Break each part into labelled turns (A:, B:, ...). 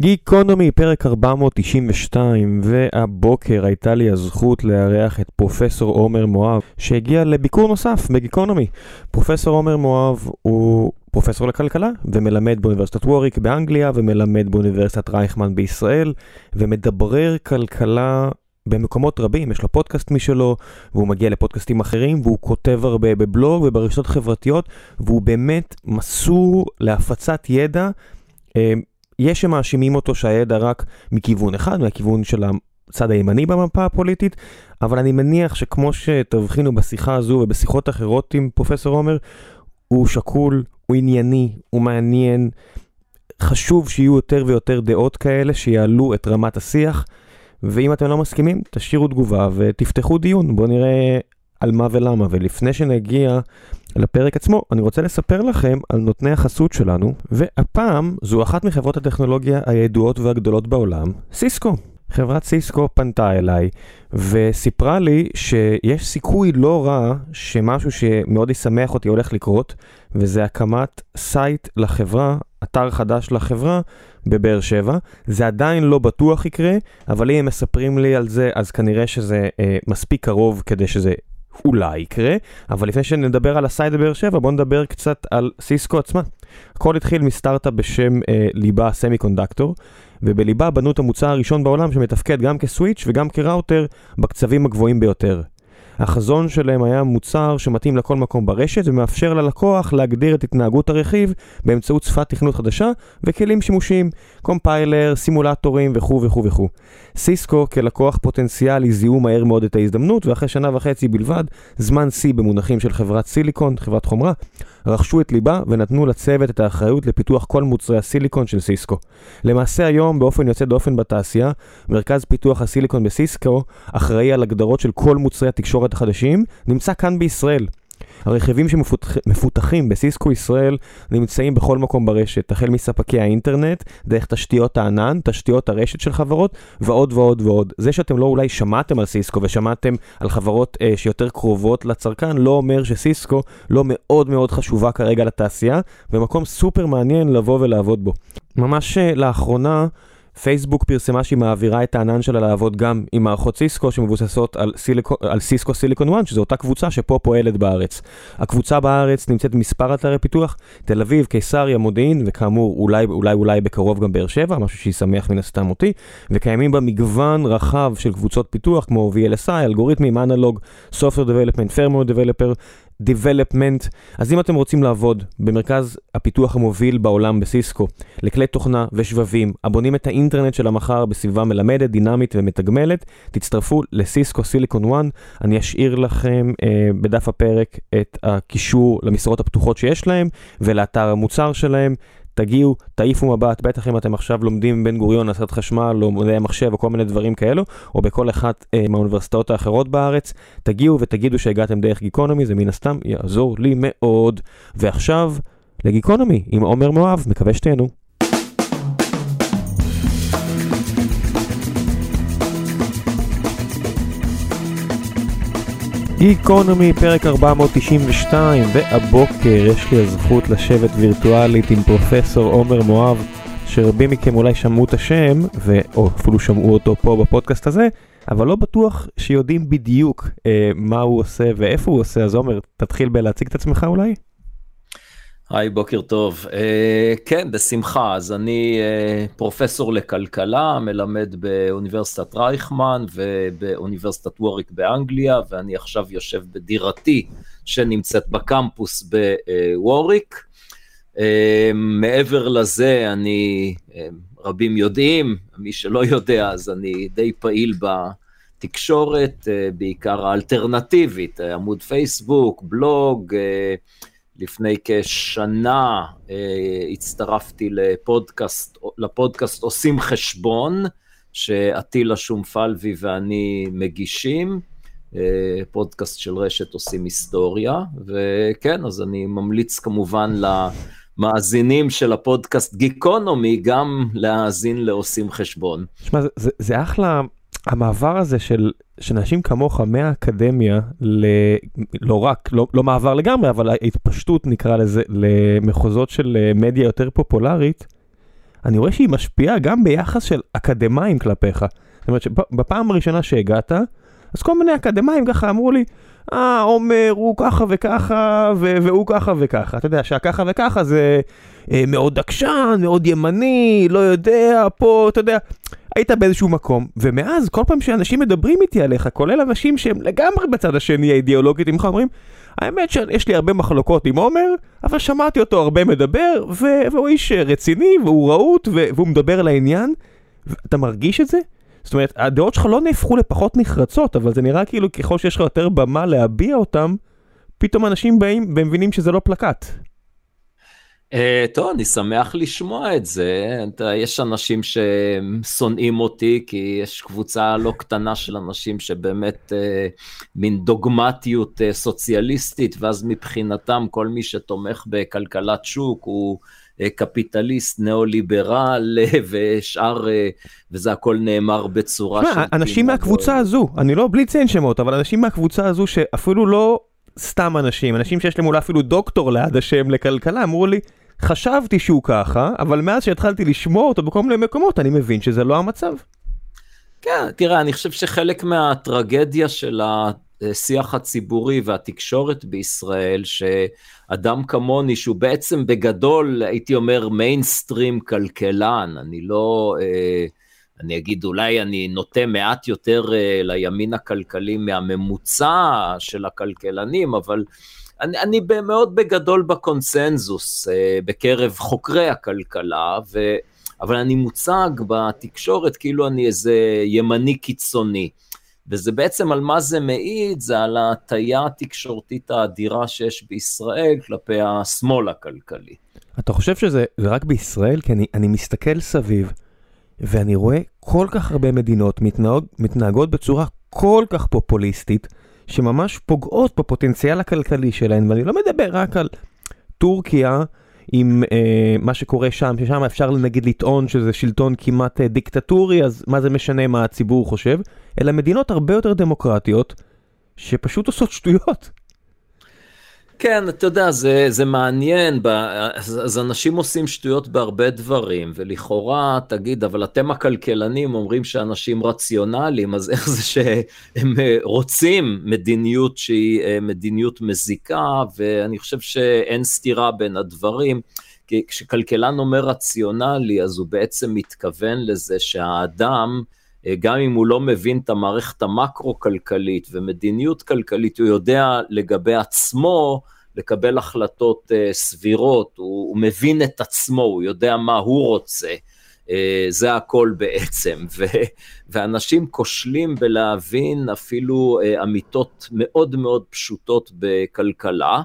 A: גיקונומי, פרק 492, והבוקר הייתה לי הזכות לארח את פרופסור עומר מואב, שהגיע לביקור נוסף בגיקונומי. פרופסור עומר מואב הוא פרופסור לכלכלה, ומלמד באוניברסיטת ווריק באנגליה, ומלמד באוניברסיטת רייכמן בישראל, ומדברר כלכלה במקומות רבים, יש לו פודקאסט משלו, והוא מגיע לפודקאסטים אחרים, והוא כותב הרבה בבלוג וברשתות חברתיות, והוא באמת מסור להפצת ידע. יש שמאשימים אותו שהידע רק מכיוון אחד, מהכיוון של הצד הימני במפה הפוליטית, אבל אני מניח שכמו שתבחינו בשיחה הזו ובשיחות אחרות עם פרופסור עומר, הוא שקול, הוא ענייני, הוא מעניין. חשוב שיהיו יותר ויותר דעות כאלה שיעלו את רמת השיח, ואם אתם לא מסכימים, תשאירו תגובה ותפתחו דיון, בואו נראה על מה ולמה. ולפני שנגיע לפרק עצמו, אני רוצה לספר לכם על נותני החסות שלנו, והפעם זו אחת מחברות הטכנולוגיה הידועות והגדולות בעולם, סיסקו. חברת סיסקו פנתה אליי וסיפרה לי שיש סיכוי לא רע שמשהו שמאוד ישמח אותי הולך לקרות, וזה הקמת site לחברה, אתר חדש לחברה בבאר שבע. זה עדיין לא בטוח יקרה, אבל אם הם מספרים לי על זה, אז כנראה שזה אה, מספיק קרוב כדי שזה אולי יקרה, אבל לפני שנדבר על הסייד בבאר שבע, בואו נדבר קצת על סיסקו עצמה. הכל התחיל מסטארט-אפ בשם אה, ליבה סמי קונדקטור, ובליבה בנו את המוצר הראשון בעולם שמתפקד גם כסוויץ' וגם כראוטר בקצבים הגבוהים ביותר. החזון שלהם היה מוצר שמתאים לכל מקום ברשת ומאפשר ללקוח להגדיר את התנהגות הרכיב באמצעות שפת תכנות חדשה וכלים שימושיים, קומפיילר, סימולטורים וכו' וכו' וכו'. סיסקו כלקוח פוטנציאלי זיהו מהר מאוד את ההזדמנות ואחרי שנה וחצי בלבד, זמן שיא במונחים של חברת סיליקון, חברת חומרה, רכשו את ליבה ונתנו לצוות את האחריות לפיתוח כל מוצרי הסיליקון של סיסקו. למעשה היום, באופן יוצא דופן בתעשייה, מרכז פיתוח הסיליקון בסיסקו אחראי על הגדרות של כל מוצרי התקשורת החדשים, נמצא כאן בישראל. הרכיבים שמפותחים בסיסקו ישראל נמצאים בכל מקום ברשת, החל מספקי האינטרנט, דרך תשתיות הענן, תשתיות הרשת של חברות, ועוד ועוד ועוד. זה שאתם לא אולי שמעתם על סיסקו ושמעתם על חברות אה, שיותר קרובות לצרכן, לא אומר שסיסקו לא מאוד מאוד חשובה כרגע לתעשייה, ומקום סופר מעניין לבוא ולעבוד בו. ממש אה, לאחרונה, פייסבוק פרסמה שהיא מעבירה את הענן שלה לעבוד גם עם מערכות סיסקו שמבוססות על, סיליקו, על סיסקו סיליקון 1, שזו אותה קבוצה שפה פועלת בארץ. הקבוצה בארץ נמצאת במספר אתרי פיתוח, תל אביב, קיסריה, מודיעין, וכאמור אולי אולי אולי בקרוב גם באר שבע, משהו שישמח מן הסתם אותי, וקיימים בה מגוון רחב של קבוצות פיתוח כמו VLSI, אלגוריתמים, אנלוג, Software Development, Firmware Developer, Development. אז אם אתם רוצים לעבוד במרכז הפיתוח המוביל בעולם בסיסקו, לכלי תוכנה ושבבים, הבונים את האינטרנט של המחר בסביבה מלמדת, דינמית ומתגמלת, תצטרפו לסיסקו סיליקון 1. אני אשאיר לכם אה, בדף הפרק את הקישור למשרות הפתוחות שיש להם ולאתר המוצר שלהם. תגיעו, תעיפו מבט, בטח אם אתם עכשיו לומדים בן גוריון, הסעת חשמל, או מדעי המחשב, או כל מיני דברים כאלו, או בכל אחת אה, מהאוניברסיטאות האחרות בארץ, תגיעו ותגידו שהגעתם דרך גיקונומי, זה מן הסתם יעזור לי מאוד. ועכשיו, לגיקונומי, עם עומר מואב, מקווה שתהנו. גיקונומי, פרק 492, והבוקר יש לי הזכות לשבת וירטואלית עם פרופסור עומר מואב, שרבים מכם אולי שמעו את השם, ו... או אפילו שמעו אותו פה בפודקאסט הזה, אבל לא בטוח שיודעים בדיוק אה, מה הוא עושה ואיפה הוא עושה, אז עומר, תתחיל בלהציג את עצמך אולי?
B: היי, בוקר טוב. Uh, כן, בשמחה. אז אני uh, פרופסור לכלכלה, מלמד באוניברסיטת רייכמן ובאוניברסיטת ווריק באנגליה, ואני עכשיו יושב בדירתי שנמצאת בקמפוס בווריק. Uh, מעבר לזה, אני, uh, רבים יודעים, מי שלא יודע, אז אני די פעיל בתקשורת, בעיקר האלטרנטיבית, עמוד פייסבוק, בלוג, uh, לפני כשנה אה, הצטרפתי לפודקאסט, לפודקאסט עושים חשבון, שעטילה שומפלבי ואני מגישים, אה, פודקאסט של רשת עושים היסטוריה, וכן, אז אני ממליץ כמובן למאזינים של הפודקאסט גיקונומי גם להאזין לעושים חשבון.
A: תשמע, זה, זה אחלה המעבר הזה של, אנשים כמוך מהאקדמיה, ל, לא רק, לא, לא מעבר לגמרי, אבל ההתפשטות נקרא לזה, למחוזות של אה, מדיה יותר פופולרית, אני רואה שהיא משפיעה גם ביחס של אקדמאים כלפיך. זאת אומרת שבפעם הראשונה שהגעת, אז כל מיני אקדמאים ככה אמרו לי, אה, עומר הוא ככה וככה, והוא ככה וככה. אתה יודע שהככה וככה זה אה, מאוד עקשן, מאוד ימני, לא יודע, פה, אתה יודע. היית באיזשהו מקום, ומאז כל פעם שאנשים מדברים איתי עליך, כולל אנשים שהם לגמרי בצד השני האידיאולוגית ממך, אומרים, האמת שיש לי הרבה מחלוקות עם עומר, אבל שמעתי אותו הרבה מדבר, והוא איש רציני, והוא רהוט, והוא מדבר על העניין. אתה מרגיש את זה? זאת אומרת, הדעות שלך לא נהפכו לפחות נחרצות, אבל זה נראה כאילו ככל שיש לך יותר במה להביע אותם, פתאום אנשים באים ומבינים שזה לא פלקט.
B: Uh, טוב, אני שמח לשמוע את זה. יש אנשים ששונאים אותי, כי יש קבוצה לא קטנה של אנשים שבאמת uh, מין דוגמטיות uh, סוציאליסטית, ואז מבחינתם כל מי שתומך בכלכלת שוק הוא קפיטליסט, ניאו-ליברל ושאר, וזה הכל נאמר בצורה
A: של... אנשים מהקבוצה הזו, אני לא, בלי לציין שמות, אבל אנשים מהקבוצה הזו שאפילו לא סתם אנשים, אנשים שיש להם אולי אפילו דוקטור ליד השם לכלכלה, אמרו לי, חשבתי שהוא ככה, אבל מאז שהתחלתי לשמוע אותו בכל מיני מקומות, אני מבין שזה לא המצב.
B: כן, תראה, אני חושב שחלק מהטרגדיה של השיח הציבורי והתקשורת בישראל, שאדם כמוני, שהוא בעצם בגדול, הייתי אומר, מיינסטרים כלכלן, אני לא... אה, אני אגיד, אולי אני נוטה מעט יותר uh, לימין הכלכלי מהממוצע של הכלכלנים, אבל אני, אני מאוד בגדול בקונסנזוס uh, בקרב חוקרי הכלכלה, ו, אבל אני מוצג בתקשורת כאילו אני איזה ימני קיצוני. וזה בעצם על מה זה מעיד, זה על ההטייה התקשורתית האדירה שיש בישראל כלפי השמאל הכלכלי.
A: אתה חושב שזה רק בישראל? כי אני, אני מסתכל סביב. ואני רואה כל כך הרבה מדינות מתנהג, מתנהגות בצורה כל כך פופוליסטית, שממש פוגעות בפוטנציאל הכלכלי שלהן, ואני לא מדבר רק על טורקיה עם אה, מה שקורה שם, ששם אפשר נגיד לטעון שזה שלטון כמעט אה, דיקטטורי, אז מה זה משנה מה הציבור חושב, אלא מדינות הרבה יותר דמוקרטיות, שפשוט עושות שטויות.
B: כן, אתה יודע, זה, זה מעניין, אז, אז אנשים עושים שטויות בהרבה דברים, ולכאורה, תגיד, אבל אתם הכלכלנים אומרים שאנשים רציונליים, אז איך זה שהם אה, רוצים מדיניות שהיא אה, מדיניות מזיקה, ואני חושב שאין סתירה בין הדברים. כי כשכלכלן אומר רציונלי, אז הוא בעצם מתכוון לזה שהאדם, גם אם הוא לא מבין את המערכת המקרו-כלכלית ומדיניות כלכלית, הוא יודע לגבי עצמו לקבל החלטות uh, סבירות, הוא, הוא מבין את עצמו, הוא יודע מה הוא רוצה. Uh, זה הכל בעצם, ו, ואנשים כושלים בלהבין אפילו אמיתות מאוד מאוד פשוטות בכלכלה,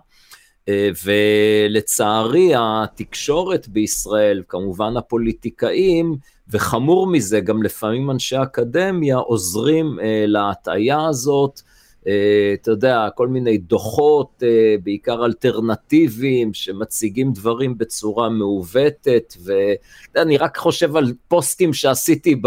B: ולצערי התקשורת בישראל, כמובן הפוליטיקאים, וחמור מזה, גם לפעמים אנשי אקדמיה עוזרים uh, להטעיה הזאת, אה, אתה יודע, כל מיני דוחות, אה, בעיקר אלטרנטיביים, שמציגים דברים בצורה מעוותת, ואני רק חושב על פוסטים שעשיתי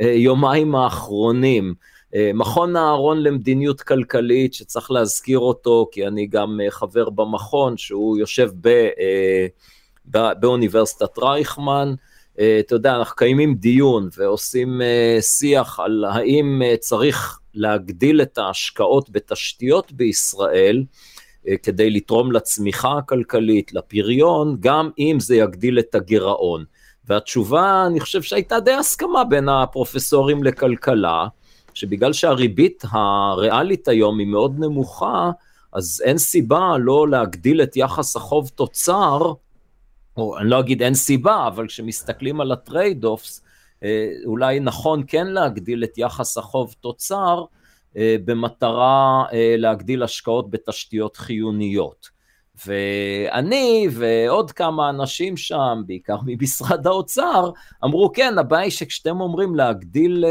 B: ביומיים האחרונים. אה, מכון אהרון למדיניות כלכלית, שצריך להזכיר אותו, כי אני גם חבר במכון, שהוא יושב ב, באוניברסיטת רייכמן. אתה יודע, אנחנו קיימים דיון ועושים שיח על האם צריך להגדיל את ההשקעות בתשתיות בישראל, אה, כדי לתרום לצמיחה הכלכלית, לפריון, גם אם זה יגדיל את הגירעון. והתשובה, אני חושב שהייתה די הסכמה בין הפרופסורים לכלכלה, שבגלל שהריבית הריאלית היום היא מאוד נמוכה, אז אין סיבה לא להגדיל את יחס החוב תוצר, או אני לא אגיד אין סיבה, אבל כשמסתכלים על הטרייד אופס, אה, אולי נכון כן להגדיל את יחס החוב תוצר אה, במטרה אה, להגדיל השקעות בתשתיות חיוניות. ואני ועוד כמה אנשים שם, בעיקר ממשרד האוצר, אמרו כן, הבעיה היא שכשאתם אומרים להגדיל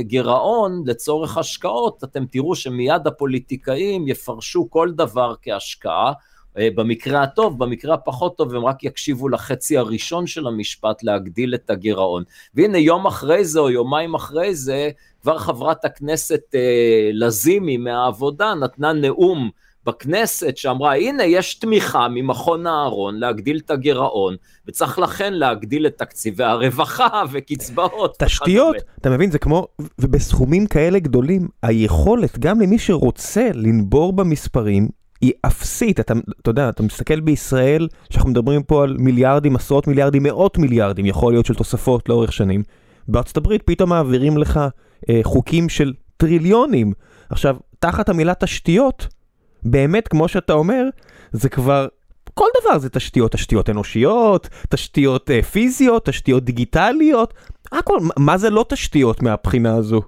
B: גירעון לצורך השקעות, אתם תראו שמיד הפוליטיקאים יפרשו כל דבר כהשקעה, במקרה הטוב, במקרה הפחות טוב, הם רק יקשיבו לחצי הראשון של המשפט להגדיל את הגירעון. והנה יום אחרי זה או יומיים אחרי זה, כבר חברת הכנסת אה, לזימי מהעבודה נתנה נאום בכנסת שאמרה, הנה, יש תמיכה ממכון אהרון להגדיל את הגירעון, וצריך לכן להגדיל את תקציבי הרווחה וקצבאות.
A: תשתיות, אתה מבין, זה כמו, ובסכומים כאלה גדולים, היכולת, גם למי שרוצה לנבור במספרים, היא אפסית, אתה, אתה יודע, אתה מסתכל בישראל, שאנחנו מדברים פה על מיליארדים, עשרות מיליארדים, מאות מיליארדים, יכול להיות של תוספות לאורך שנים. בארצות הברית פתאום מעבירים לך אה, חוקים של טריליונים. עכשיו, תחת המילה תשתיות, באמת, כמו שאתה אומר, זה כבר, כל דבר זה תשתיות, תשתיות אנושיות, תשתיות אה, פיזיות, תשתיות דיגיטליות, הכל, מה זה לא תשתיות מהבחינה הזו?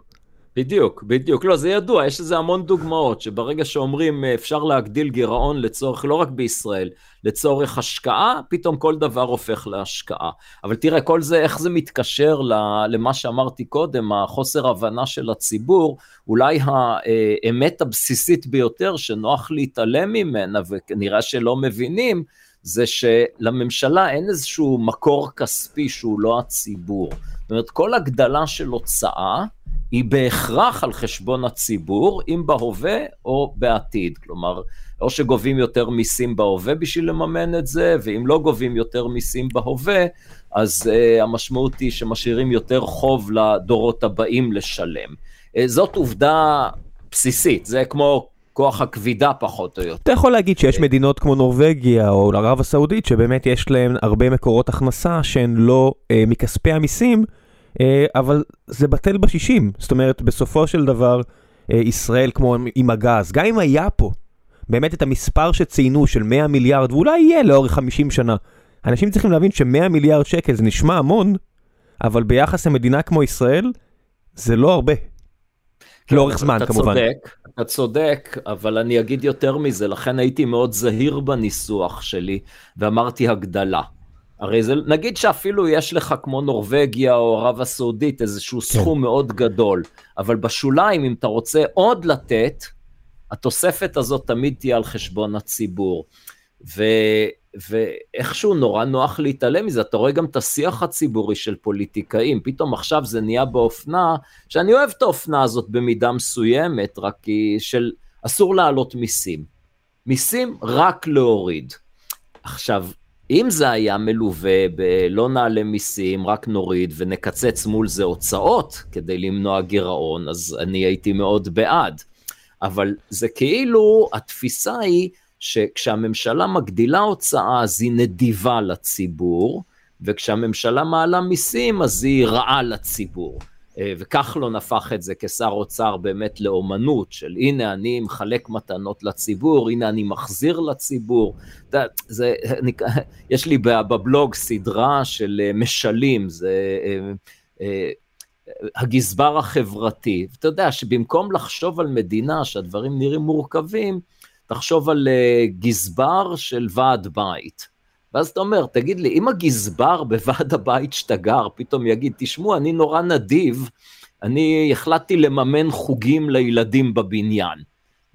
B: בדיוק, בדיוק. לא, זה ידוע, יש לזה המון דוגמאות, שברגע שאומרים אה, אפשר להגדיל גירעון לצורך, לא רק בישראל, לצורך השקעה, פתאום כל דבר הופך להשקעה. אבל תראה, כל זה, איך זה מתקשר למה שאמרתי קודם, החוסר הבנה של הציבור, אולי האמת הבסיסית ביותר שנוח להתעלם ממנה, וכנראה שלא מבינים, זה שלממשלה אין איזשהו מקור כספי שהוא לא הציבור. זאת אומרת, כל הגדלה של הוצאה, היא בהכרח על חשבון הציבור, אם בהווה או בעתיד. כלומר, או שגובים יותר מיסים בהווה בשביל לממן את זה, ואם לא גובים יותר מיסים בהווה, אז uh, המשמעות היא שמשאירים יותר חוב לדורות הבאים לשלם. Uh, זאת עובדה בסיסית, זה כמו כוח הכבידה פחות או יותר.
A: אתה יכול להגיד שיש uh, מדינות כמו נורבגיה או ערב הסעודית, שבאמת יש להן הרבה מקורות הכנסה שהן לא uh, מכספי המיסים, אה, אבל זה בטל בשישים, זאת אומרת, בסופו של דבר, אה, ישראל כמו עם הגז, גם אם היה פה באמת את המספר שציינו של 100 מיליארד, ואולי יהיה לאורך 50 שנה, אנשים צריכים להבין ש-100 מיליארד שקל זה נשמע המון, אבל ביחס למדינה כמו ישראל, זה לא הרבה. כן, לאורך זמן אתה כמובן.
B: צודק, אתה צודק, אבל אני אגיד יותר מזה, לכן הייתי מאוד זהיר בניסוח שלי, ואמרתי הגדלה. הרי זה, נגיד שאפילו יש לך כמו נורבגיה או ערב הסעודית איזשהו כן. סכום מאוד גדול, אבל בשוליים, אם אתה רוצה עוד לתת, התוספת הזאת תמיד תהיה על חשבון הציבור. ו, ואיכשהו נורא נוח להתעלם מזה, אתה רואה גם את השיח הציבורי של פוליטיקאים, פתאום עכשיו זה נהיה באופנה, שאני אוהב את האופנה הזאת במידה מסוימת, רק כי של אסור להעלות מיסים. מיסים רק להוריד. עכשיו, אם זה היה מלווה בלא נעלה מיסים, רק נוריד ונקצץ מול זה הוצאות כדי למנוע גירעון, אז אני הייתי מאוד בעד. אבל זה כאילו, התפיסה היא שכשהממשלה מגדילה הוצאה אז היא נדיבה לציבור, וכשהממשלה מעלה מיסים אז היא רעה לציבור. אה, וכחלון הפך את זה כשר אוצר באמת לאומנות של הנה אני מחלק מתנות לציבור, הנה אני מחזיר לציבור. זה, אני, יש לי בבלוג סדרה של אה, משלים, זה אה, הגזבר החברתי. אתה יודע שבמקום לחשוב על מדינה שהדברים נראים מורכבים, תחשוב על גזבר של ועד בית. ואז אתה אומר, תגיד לי, אם הגזבר בוועד הבית שאתה גר פתאום יגיד, תשמעו, אני נורא נדיב, אני החלטתי לממן חוגים לילדים בבניין.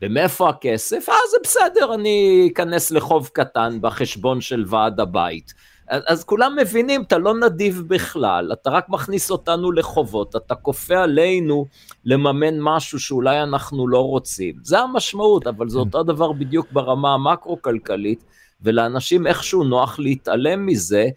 B: ומאיפה הכסף? אה, זה בסדר, אני אכנס לחוב קטן בחשבון של ועד הבית. אז, אז כולם מבינים, אתה לא נדיב בכלל, אתה רק מכניס אותנו לחובות, אתה כופה עלינו לממן משהו שאולי אנחנו לא רוצים. זה המשמעות, אבל זה כן. אותו דבר בדיוק ברמה המקרו-כלכלית. ולאנשים איכשהו נוח להתעלם מזה,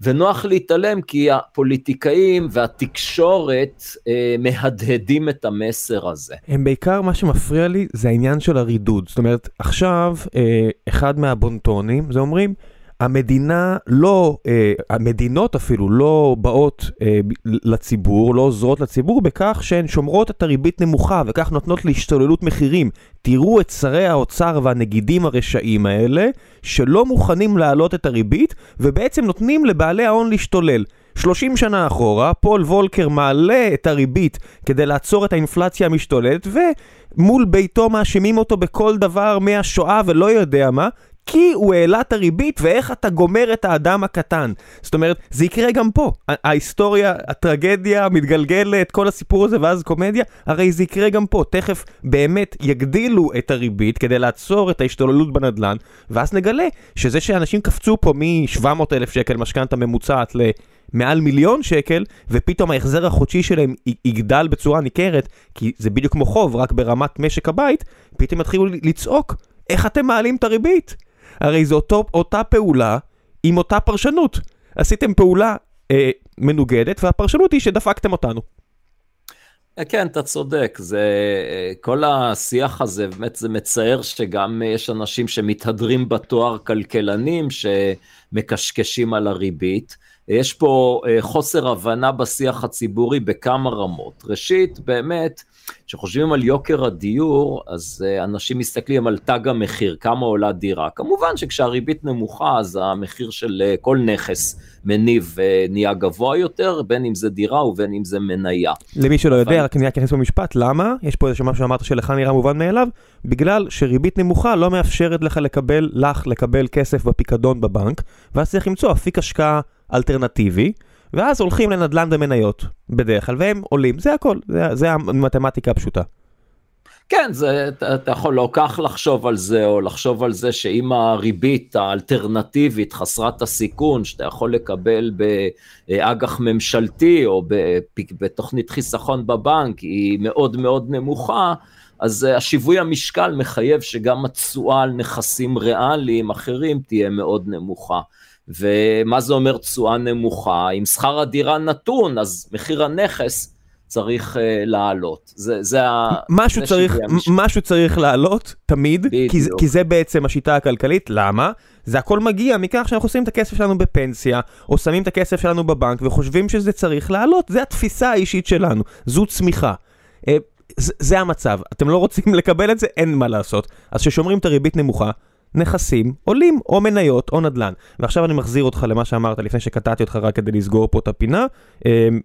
B: ונוח להתעלם כי הפוליטיקאים והתקשורת אה, מהדהדים את המסר הזה.
A: הם בעיקר, מה שמפריע לי זה העניין של הרידוד. זאת אומרת, עכשיו אה, אחד מהבונטונים זה אומרים, המדינה לא, אה, המדינות אפילו לא באות אה, לציבור, לא עוזרות לציבור בכך שהן שומרות את הריבית נמוכה וכך נותנות להשתוללות מחירים. תראו את שרי האוצר והנגידים הרשעים האלה שלא מוכנים להעלות את הריבית ובעצם נותנים לבעלי ההון להשתולל. 30 שנה אחורה, פול וולקר מעלה את הריבית כדי לעצור את האינפלציה המשתוללת, ומול ביתו מאשימים אותו בכל דבר מהשואה ולא יודע מה, כי הוא העלה את הריבית ואיך אתה גומר את האדם הקטן. זאת אומרת, זה יקרה גם פה. ההיסטוריה, הטרגדיה מתגלגלת, כל הסיפור הזה ואז קומדיה, הרי זה יקרה גם פה. תכף באמת יגדילו את הריבית כדי לעצור את ההשתוללות בנדל"ן, ואז נגלה שזה שאנשים קפצו פה מ-700 אלף שקל משכנתה ממוצעת ל... מעל מיליון שקל, ופתאום ההחזר החודשי שלהם יגדל בצורה ניכרת, כי זה בדיוק כמו חוב, רק ברמת משק הבית, פתאום יתחילו לצעוק איך אתם מעלים את הריבית? הרי זו אותו, אותה פעולה עם אותה פרשנות. עשיתם פעולה אה, מנוגדת, והפרשנות היא שדפקתם אותנו.
B: כן, אתה צודק, זה, כל השיח הזה, באמת זה מצער שגם יש אנשים שמתהדרים בתואר כלכלנים, שמקשקשים על הריבית. יש פה אה, חוסר הבנה בשיח הציבורי בכמה רמות. ראשית, באמת, כשחושבים על יוקר הדיור, אז אה, אנשים מסתכלים על תג המחיר, כמה עולה דירה. כמובן שכשהריבית נמוכה, אז המחיר של אה, כל נכס מניב נהיה גבוה יותר, בין אם זה דירה ובין אם זה מניה.
A: למי שלא יודע, רק אני אכנס במשפט, למה? יש פה איזה משהו שאמרת שלך נראה מובן מאליו, בגלל שריבית נמוכה לא מאפשרת לך לקבל, לך לקבל כסף בפיקדון בבנק, ואז צריך למצוא אפיק השקעה. אלטרנטיבי, ואז הולכים לנדל"ן במניות, בדרך כלל, והם עולים, זה הכל, זה, זה המתמטיקה הפשוטה.
B: כן, זה, אתה, יכול לא כך לחשוב על זה, או לחשוב על זה שאם הריבית האלטרנטיבית חסרת הסיכון, שאתה יכול לקבל באג"ח ממשלתי, או בתוכנית חיסכון בבנק, היא מאוד מאוד נמוכה, אז השיווי המשקל מחייב שגם התשואה על נכסים ריאליים אחרים תהיה מאוד נמוכה. ומה זה אומר תשואה נמוכה? אם שכר הדירה נתון, אז מחיר הנכס צריך uh, לעלות. זה, זה.
A: משהו, זה צריך, משהו צריך לעלות, תמיד, כי זה, כי זה בעצם השיטה הכלכלית, למה? זה הכל מגיע מכך שאנחנו שמים את הכסף שלנו בפנסיה, או שמים את הכסף שלנו בבנק, וחושבים שזה צריך לעלות, זה התפיסה האישית שלנו, זו צמיחה. Uh, זה, זה המצב, אתם לא רוצים לקבל את זה, אין מה לעשות. אז כששומרים את הריבית נמוכה, נכסים עולים, או מניות או נדל"ן. ועכשיו אני מחזיר אותך למה שאמרת לפני שקטעתי אותך רק כדי לסגור פה את הפינה. אמ,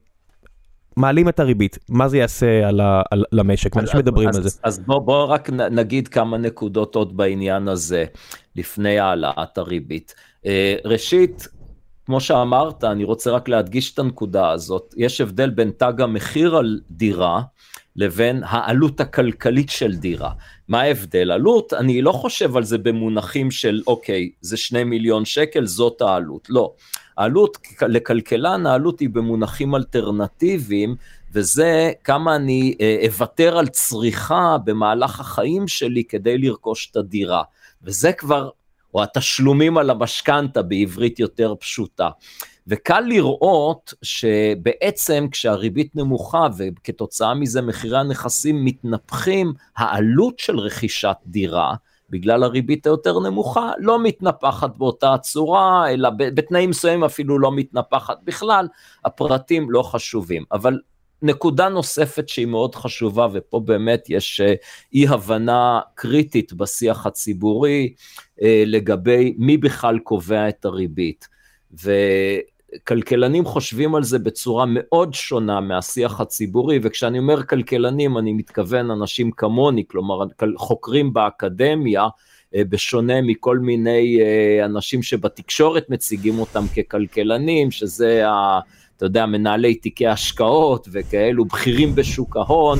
A: מעלים את הריבית, מה זה יעשה על ה, על, למשק? אנשים מדברים
B: אז,
A: על זה.
B: אז בוא, בוא רק נגיד כמה נקודות עוד בעניין הזה, לפני העלאת הריבית. אה, ראשית, כמו שאמרת, אני רוצה רק להדגיש את הנקודה הזאת, יש הבדל בין תג המחיר על דירה, לבין העלות הכלכלית של דירה. מה ההבדל? עלות, אני לא חושב על זה במונחים של אוקיי, זה שני מיליון שקל, זאת העלות. לא. העלות, לכלכלן העלות היא במונחים אלטרנטיביים, וזה כמה אני אה, אוותר על צריכה במהלך החיים שלי כדי לרכוש את הדירה. וזה כבר, או התשלומים על המשכנתה בעברית יותר פשוטה. וקל לראות שבעצם כשהריבית נמוכה וכתוצאה מזה מחירי הנכסים מתנפחים, העלות של רכישת דירה, בגלל הריבית היותר נמוכה, לא מתנפחת באותה צורה, אלא בתנאים מסוימים אפילו לא מתנפחת בכלל, הפרטים לא חשובים. אבל נקודה נוספת שהיא מאוד חשובה, ופה באמת יש אה, אי הבנה קריטית בשיח הציבורי אה, לגבי מי בכלל קובע את הריבית. ו... כלכלנים חושבים על זה בצורה מאוד שונה מהשיח הציבורי, וכשאני אומר כלכלנים אני מתכוון אנשים כמוני, כלומר חוקרים באקדמיה, אה, בשונה מכל מיני אה, אנשים שבתקשורת מציגים אותם ככלכלנים, שזה ה... אתה יודע, מנהלי תיקי השקעות וכאלו בכירים בשוק ההון,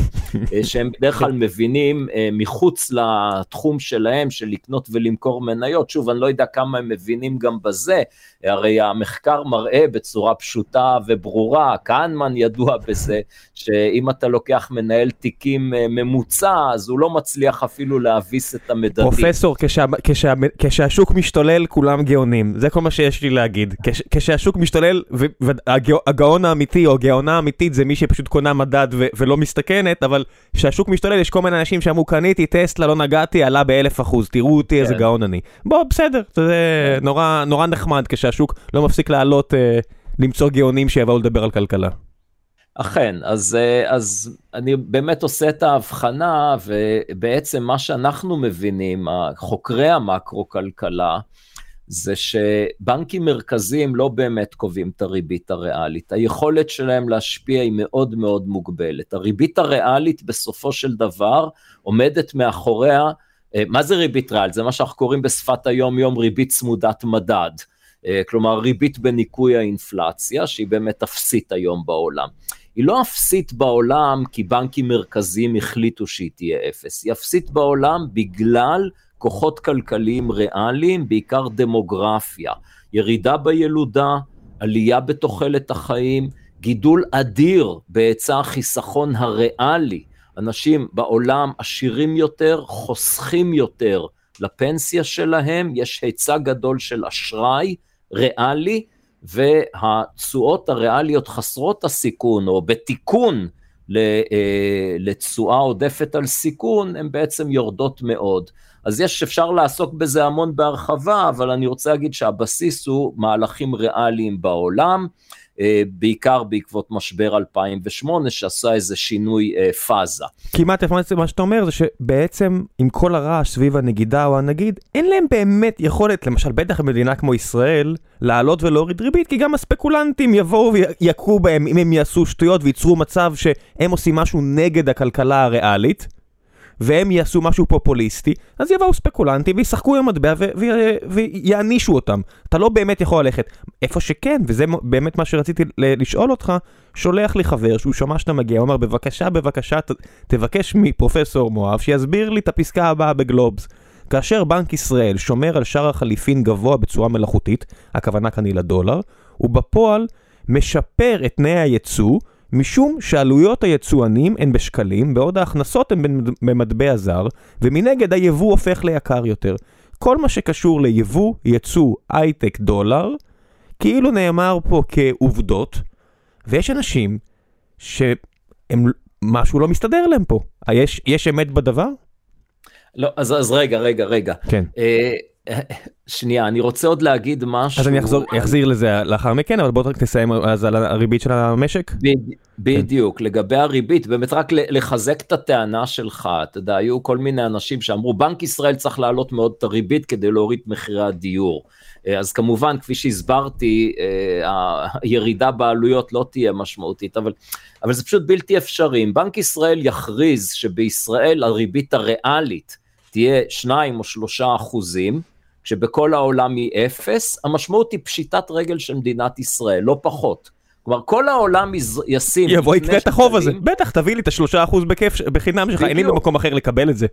B: אה, שהם בדרך כלל מבינים מחוץ לתחום שלהם של לקנות ולמכור מניות. שוב, אני לא יודע כמה הם מבינים גם בזה, הרי המחקר מראה בצורה פשוטה וברורה, כהנמן ידוע בזה, שאם אתה לוקח מנהל תיקים אה, ממוצע, אז הוא לא מצליח אפילו להביס את המדדים.
A: פרופסור, כשה, כשה, כשהשוק משתולל, כולם גאונים. זה כל מה שיש לי להגיד. כש, כשהשוק משתולל, והגאון האמיתי או הגאונה האמיתית זה מי שפשוט קונה מדד ו, ולא מסתכנת, אבל כשהשוק משתולל, יש כל מיני אנשים שאמרו, קניתי טסלה, לא נגעתי, עלה באלף אחוז, תראו אותי, כן. איזה גאון אני. בוא, בסדר, זה. נורא, נורא נחמד כשה... שהשוק לא מפסיק לעלות, אה, למצוא גאונים שיבואו לדבר על כלכלה.
B: אכן, אז, אה, אז אני באמת עושה את ההבחנה, ובעצם מה שאנחנו מבינים, חוקרי המקרו-כלכלה, זה שבנקים מרכזיים לא באמת קובעים את הריבית הריאלית. היכולת שלהם להשפיע היא מאוד מאוד מוגבלת. הריבית הריאלית בסופו של דבר עומדת מאחוריה, אה, מה זה ריבית ריאלית? זה מה שאנחנו קוראים בשפת היום-יום ריבית צמודת מדד. אה, כלומר ריבית בניכוי האינפלציה, שהיא באמת אפסית היום בעולם. היא לא אפסית בעולם כי בנקים מרכזיים החליטו שהיא תהיה אפס, היא אפסית בעולם בגלל כוחות כלכליים ריאליים, בעיקר דמוגרפיה, ירידה בילודה, עלייה בתוחלת החיים, גידול אדיר בהיצע החיסכון הריאלי, אנשים בעולם עשירים יותר, חוסכים יותר. לפנסיה שלהם, יש היצע גדול של אשראי ריאלי, והתשואות הריאליות חסרות הסיכון, או בתיקון אה, לתשואה עודפת על סיכון, הן בעצם יורדות מאוד. אז יש, אפשר לעסוק בזה המון בהרחבה, אבל אני רוצה להגיד שהבסיס הוא מהלכים ריאליים בעולם. אה, בעיקר בעקבות משבר 2008 שעשה איזה שינוי אה, פאזה.
A: כמעט מה שאתה אומר זה שבעצם עם כל הרעש סביב הנגידה או הנגיד, אין להם באמת יכולת, למשל בטח במדינה כמו ישראל, לעלות ולהוריד ריבית, כי גם הספקולנטים יבואו ויכו בהם אם הם יעשו שטויות וייצרו מצב שהם עושים משהו נגד הכלכלה הריאלית. והם יעשו משהו פופוליסטי, אז יבואו ספקולנטים וישחקו עם המטבע ויענישו אותם. אתה לא באמת יכול ללכת. איפה שכן, וזה באמת מה שרציתי לשאול אותך, שולח לי חבר שהוא שמע שאתה מגיע, הוא אומר בבקשה, בבקשה, ת, תבקש מפרופסור מואב שיסביר לי את הפסקה הבאה בגלובס. כאשר בנק ישראל שומר על שער החליפין גבוה בצורה מלאכותית, הכוונה כאן היא לדולר, ובפועל משפר את תנאי הייצוא משום שעלויות היצואנים הן בשקלים, בעוד ההכנסות הן במטבע זר, ומנגד היבוא הופך ליקר יותר. כל מה שקשור ליבוא, יצוא, הייטק, דולר, כאילו נאמר פה כעובדות, ויש אנשים שהם, משהו לא מסתדר להם פה. יש, יש אמת בדבר?
B: לא, אז, אז רגע, רגע, רגע.
A: כן. אה,
B: שנייה, אני רוצה עוד להגיד משהו.
A: אז אני אחזור, אחזיר לזה לאחר מכן, אבל בוא רק תסיים אז על הריבית של המשק.
B: בדיוק, לגבי הריבית, באמת רק לחזק את הטענה שלך, אתה יודע, היו כל מיני אנשים שאמרו, בנק ישראל צריך להעלות מאוד את הריבית כדי להוריד מחירי הדיור. אה, אז כמובן, כפי שהסברתי, אה, הירידה בעלויות לא תהיה משמעותית, אבל, אבל זה פשוט בלתי אפשרי. אם בנק ישראל יכריז שבישראל הריבית הריאלית תהיה 2 או 3 אחוזים, כשבכל העולם היא אפס, המשמעות היא פשיטת רגל של מדינת ישראל, לא פחות. כלומר, כל העולם ישים...
A: יבוא, יקרה את החוב הזה. בטח, תביא לי את השלושה אחוז בכיף, בחינם שלך, אין לי במקום אחר לקבל את זה.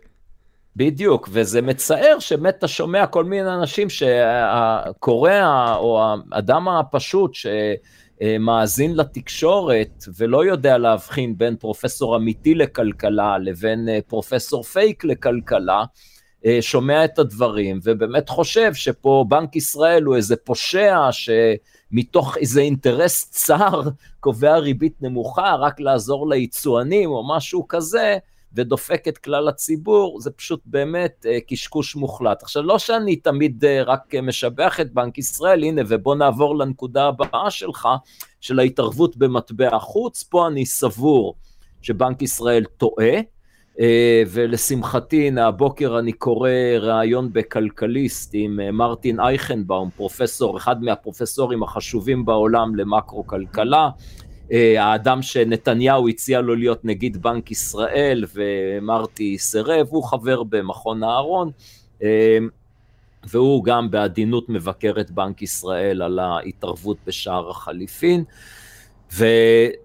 B: בדיוק, וזה מצער שבאמת אתה שומע כל מיני אנשים שהקורא או האדם הפשוט שמאזין לתקשורת ולא יודע להבחין בין פרופסור אמיתי לכלכלה לבין פרופסור פייק לכלכלה, אה, שומע את הדברים ובאמת חושב שפה בנק ישראל הוא איזה פושע שמתוך איזה אינטרס צר קובע ריבית נמוכה רק לעזור ליצואנים או משהו כזה, ודופק את כלל הציבור, זה פשוט באמת אה, קשקוש מוחלט. עכשיו, לא שאני תמיד אה, רק משבח את בנק ישראל, הנה, ובוא נעבור לנקודה הבאה שלך, של ההתערבות במטבע החוץ, פה אני סבור שבנק ישראל טועה, אה, ולשמחתי, הנה הבוקר אני קורא ראיון בכלכליסט עם אה, מרטין אייכנבאום, פרופסור, אחד מהפרופסורים החשובים בעולם למקרו-כלכלה, אה, האדם שנתניהו הציע לו להיות נגיד בנק ישראל ומרטי סירב, הוא חבר במכון אהרון, והוא גם בעדינות מבקר את בנק ישראל על ההתערבות בשער החליפין.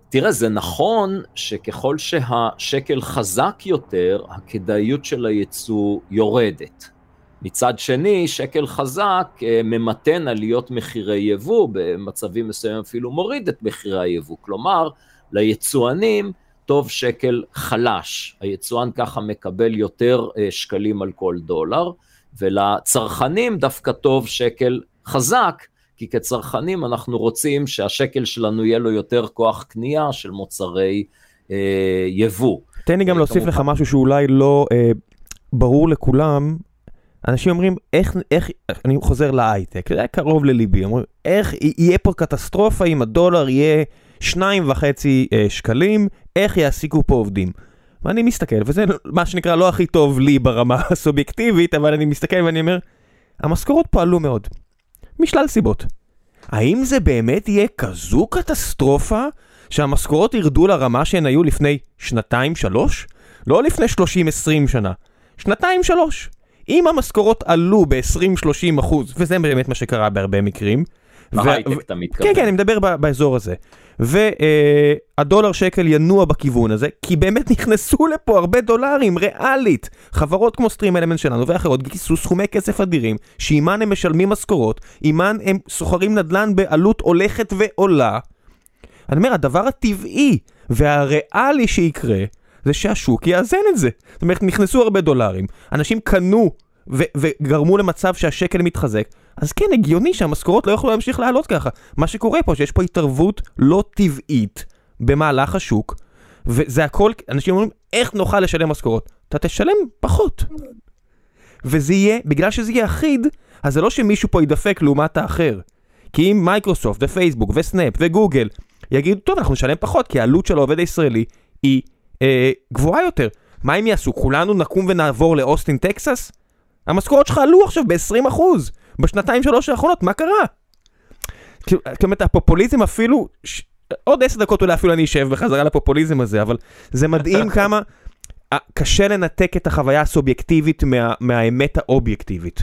B: ותראה, זה נכון שככל שהשקל חזק יותר, הכדאיות של הייצוא יורדת. מצד שני, שקל חזק אה, ממתן עליות מחירי יבוא, במצבים מסוימים אפילו מוריד את מחירי היבוא. כלומר, ליצואנים טוב שקל חלש. היצואן ככה מקבל יותר אה, שקלים על כל דולר, ולצרכנים דווקא טוב שקל חזק, כי כצרכנים אנחנו רוצים שהשקל שלנו יהיה לו יותר כוח קנייה של מוצרי אה, יבוא.
A: תן לי גם להוסיף לך משהו שאולי לא אה, ברור לכולם. אנשים אומרים, איך, איך, אני חוזר להייטק, זה היה קרוב לליבי, אומרים, איך יהיה פה קטסטרופה אם הדולר יהיה שניים וחצי אה, שקלים, איך יעסיקו פה עובדים. ואני מסתכל, וזה מה שנקרא לא הכי טוב לי ברמה הסובייקטיבית, אבל אני מסתכל ואני אומר, המשכורות פה עלו מאוד. משלל סיבות. האם זה באמת יהיה כזו קטסטרופה שהמשכורות ירדו לרמה שהן היו לפני שנתיים-שלוש? לא לפני 30-20 שנה, שנתיים-שלוש. אם המשכורות עלו ב-20-30 אחוז, וזה באמת מה שקרה בהרבה מקרים,
B: בהייטק אתה מתכוון.
A: כן, כן, אני מדבר באזור הזה. והדולר שקל ינוע בכיוון הזה, כי באמת נכנסו לפה הרבה דולרים, ריאלית. חברות כמו סטרים אלמנט שלנו ואחרות גייסו סכומי כסף אדירים, שעימן הם משלמים משכורות, עימן הם סוחרים נדל"ן בעלות הולכת ועולה. אני אומר, הדבר הטבעי והריאלי שיקרה, זה שהשוק יאזן את זה. זאת אומרת, נכנסו הרבה דולרים, אנשים קנו וגרמו למצב שהשקל מתחזק, אז כן, הגיוני שהמשכורות לא יוכלו להמשיך לעלות ככה. מה שקורה פה, שיש פה התערבות לא טבעית במהלך השוק, וזה הכל, אנשים אומרים, איך נוכל לשלם משכורות? אתה תשלם פחות. וזה יהיה, בגלל שזה יהיה אחיד, אז זה לא שמישהו פה ידפק לעומת האחר. כי אם מייקרוסופט ופייסבוק וסנאפ וגוגל יגידו, טוב, אנחנו נשלם פחות, כי העלות של העובד הישראלי היא אה, גבוהה יותר. מה הם יעשו? כולנו נקום ונעבור לאוסטין טקסס? המשכורות שלך עלו עכשיו ב-20% בשנתיים שלוש האחרונות, מה קרה? זאת אומרת, הפופוליזם אפילו, ש... עוד עשר דקות אולי אפילו אני אשב בחזרה לפופוליזם הזה, אבל זה מדהים כמה קשה לנתק את החוויה הסובייקטיבית מה, מהאמת האובייקטיבית.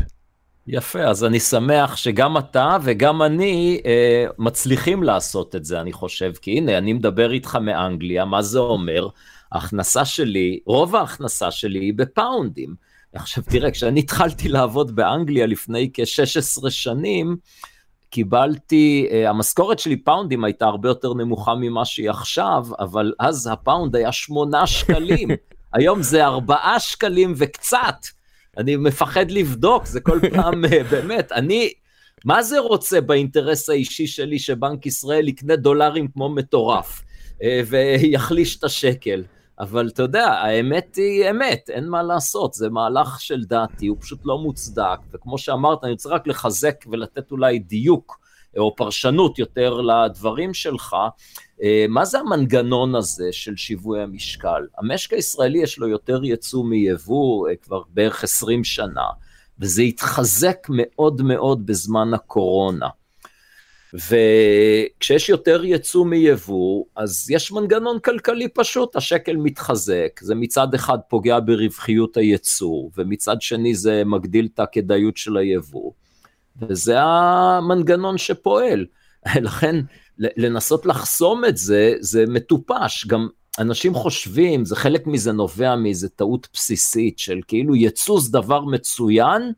B: יפה, אז אני שמח שגם אתה וגם אני אה, מצליחים לעשות את זה, אני חושב, כי הנה, אני מדבר איתך מאנגליה, מה זה אומר? ההכנסה שלי, רוב ההכנסה שלי היא בפאונדים. עכשיו תראה, כשאני התחלתי לעבוד באנגליה לפני כ-16 שנים, קיבלתי, uh, המשכורת שלי פאונדים הייתה הרבה יותר נמוכה ממה שהיא עכשיו, אבל אז הפאונד היה 8 שקלים, היום זה 4 שקלים וקצת. אני מפחד לבדוק, זה כל פעם, אה, באמת, אני, מה זה רוצה באינטרס האישי שלי שבנק ישראל יקנה דולרים כמו מטורף, אה, ויחליש את השקל? אבל אתה יודע, האמת היא אמת, אין מה לעשות, זה מהלך של דעתי, הוא פשוט לא מוצדק, וכמו שאמרת, אני רוצה רק לחזק ולתת אולי דיוק או פרשנות יותר לדברים שלך. אה, מה זה המנגנון הזה של שיווי המשקל? המשק הישראלי יש לו יותר ייצוא מיבוא אה, כבר בערך 20 שנה, וזה התחזק מאוד מאוד בזמן הקורונה. וכשיש יותר ייצוא מיבוא, אז יש מנגנון כלכלי פשוט, השקל מתחזק, זה מצד אחד פוגע ברווחיות הייצור, ומצד שני זה מגדיל את הכדאיות של היבוא, וזה המנגנון שפועל. לכן, לנסות לחסום את זה, זה מטופש, גם אנשים חושבים, זה חלק מזה נובע מאיזה טעות בסיסית של כאילו ייצוא זה דבר מצוין,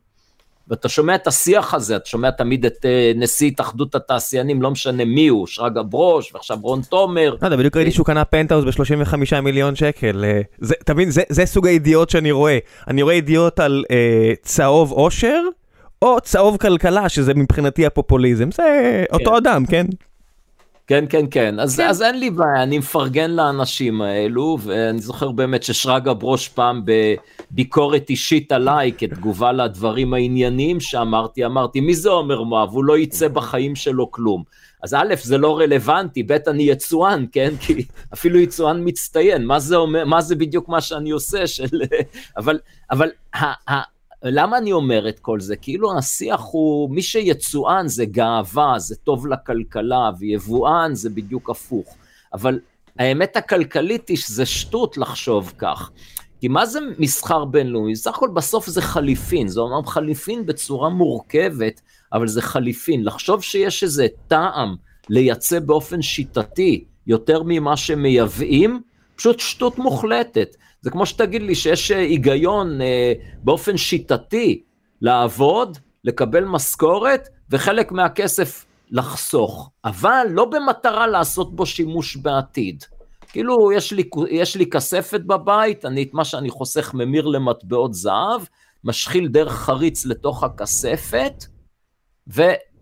B: ואתה שומע את השיח הזה, אתה שומע תמיד את uh, נשיא התאחדות התעשיינים, לא משנה מי הוא, שרגא ברוש, ועכשיו רון תומר.
A: לא יודע, בדיוק ראיתי שהוא קנה פנטהאוז ב-35 מיליון שקל. אה, אתה מבין, זה, סוג הידיעות שאני רואה. אני רואה ידיעות על uh, צהוב עושר, או צהוב כלכלה, שזה מבחינתי הפופוליזם. זה כן. אותו אדם, כן?
B: כן, כן, כן. אז, כן. אז אין לי בעיה, אני מפרגן לאנשים האלו, ואני זוכר באמת ששרגא ברוש פעם בביקורת אישית עליי, כתגובה לדברים הענייניים שאמרתי, אמרתי, מי זה עומר מואב? הוא לא יצא בחיים שלו כלום. אז א', זה לא רלוונטי, ב', אני יצואן, כן? כי אפילו יצואן מצטיין, מה זה אומר, מה זה בדיוק מה שאני עושה של... אבל, אבל למה אני אומר את כל זה? כאילו השיח הוא, מי שיצואן זה גאווה, זה טוב לכלכלה, ויבואן זה בדיוק הפוך. אבל האמת הכלכלית היא שזה שטות לחשוב כך. כי מה זה מסחר בינלאומי? סך הכל בסוף זה חליפין, זה אומנם חליפין בצורה מורכבת, אבל זה חליפין. לחשוב שיש איזה טעם לייצא באופן שיטתי יותר ממה שמייבאים, פשוט שטות מוחלטת. זה כמו שתגיד לי שיש אה, היגיון אה, באופן שיטתי לעבוד, לקבל משכורת, וחלק מהכסף לחסוך, אבל לא במטרה לעשות בו שימוש בעתיד. כאילו, יש לי, יש לי כספת בבית, אני את מה שאני חוסך ממיר למטבעות זהב, משחיל דרך חריץ לתוך הכספת,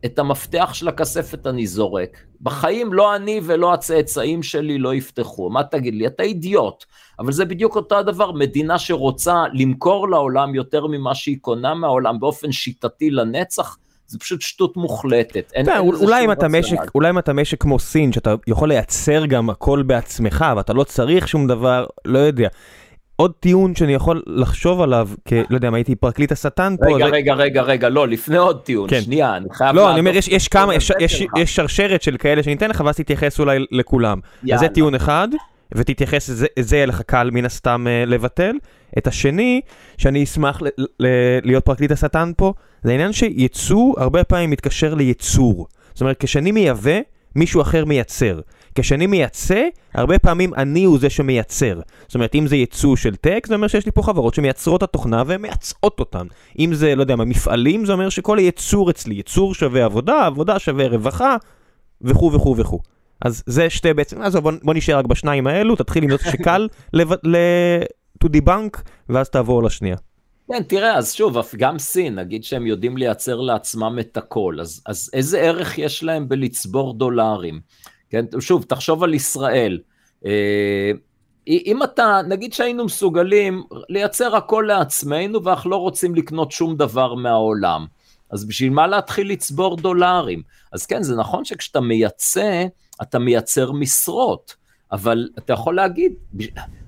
B: ואת המפתח של הכספת אני זורק. בחיים לא אני ולא הצאצאים שלי לא יפתחו. מה תגיד לי? אתה אידיוט. אבל זה בדיוק אותו הדבר, מדינה שרוצה למכור לעולם יותר ממה שהיא קונה מהעולם באופן שיטתי לנצח, זה פשוט שטות מוחלטת. אין,
A: אין אולי, אם אתה משק, אולי אם אתה משק כמו סין, שאתה יכול לייצר גם הכל בעצמך, ואתה לא צריך שום דבר, לא יודע. עוד טיעון שאני יכול לחשוב עליו, כ... לא יודע, אם הייתי פרקליט השטן
B: פה... רגע. רגע, רגע, רגע, לא, לפני עוד טיעון, כן. שנייה, אני חייב...
A: לא, אני אומר, יש, יש כמה, יש, יש, יש שרשרת של כאלה שאני אתן לך, ואז תתייחס אולי לכולם. אז זה טיעון אחד. ותתייחס, זה, זה יהיה לך קל מן הסתם uh, לבטל. את השני, שאני אשמח ל- ל- להיות פרקליט השטן פה, זה העניין שייצוא הרבה פעמים מתקשר לייצור. זאת אומרת, כשאני מייבא, מישהו אחר מייצר. כשאני מייצא, הרבה פעמים אני הוא זה שמייצר. זאת אומרת, אם זה ייצוא של טק, זה אומר שיש לי פה חברות שמייצרות את התוכנה והן מייצאות אותן. אם זה, לא יודע מה, מפעלים, זה אומר שכל הייצור אצלי, ייצור שווה עבודה, עבודה שווה רווחה, וכו' וכו' וכו'. אז זה שתי בעצם, אז בוא, בוא נשאר רק בשניים האלו, תתחיל עם זאת שקל ל... to debunk, ואז תעבור לשנייה.
B: כן, תראה, אז שוב, גם סין, נגיד שהם יודעים לייצר לעצמם את הכל, אז, אז איזה ערך יש להם בלצבור דולרים? כן, שוב, תחשוב על ישראל. אה, אם אתה, נגיד שהיינו מסוגלים לייצר הכל לעצמנו ואנחנו לא רוצים לקנות שום דבר מהעולם, אז בשביל מה להתחיל לצבור דולרים? אז כן, זה נכון שכשאתה מייצא, אתה מייצר משרות. אבל אתה יכול להגיד,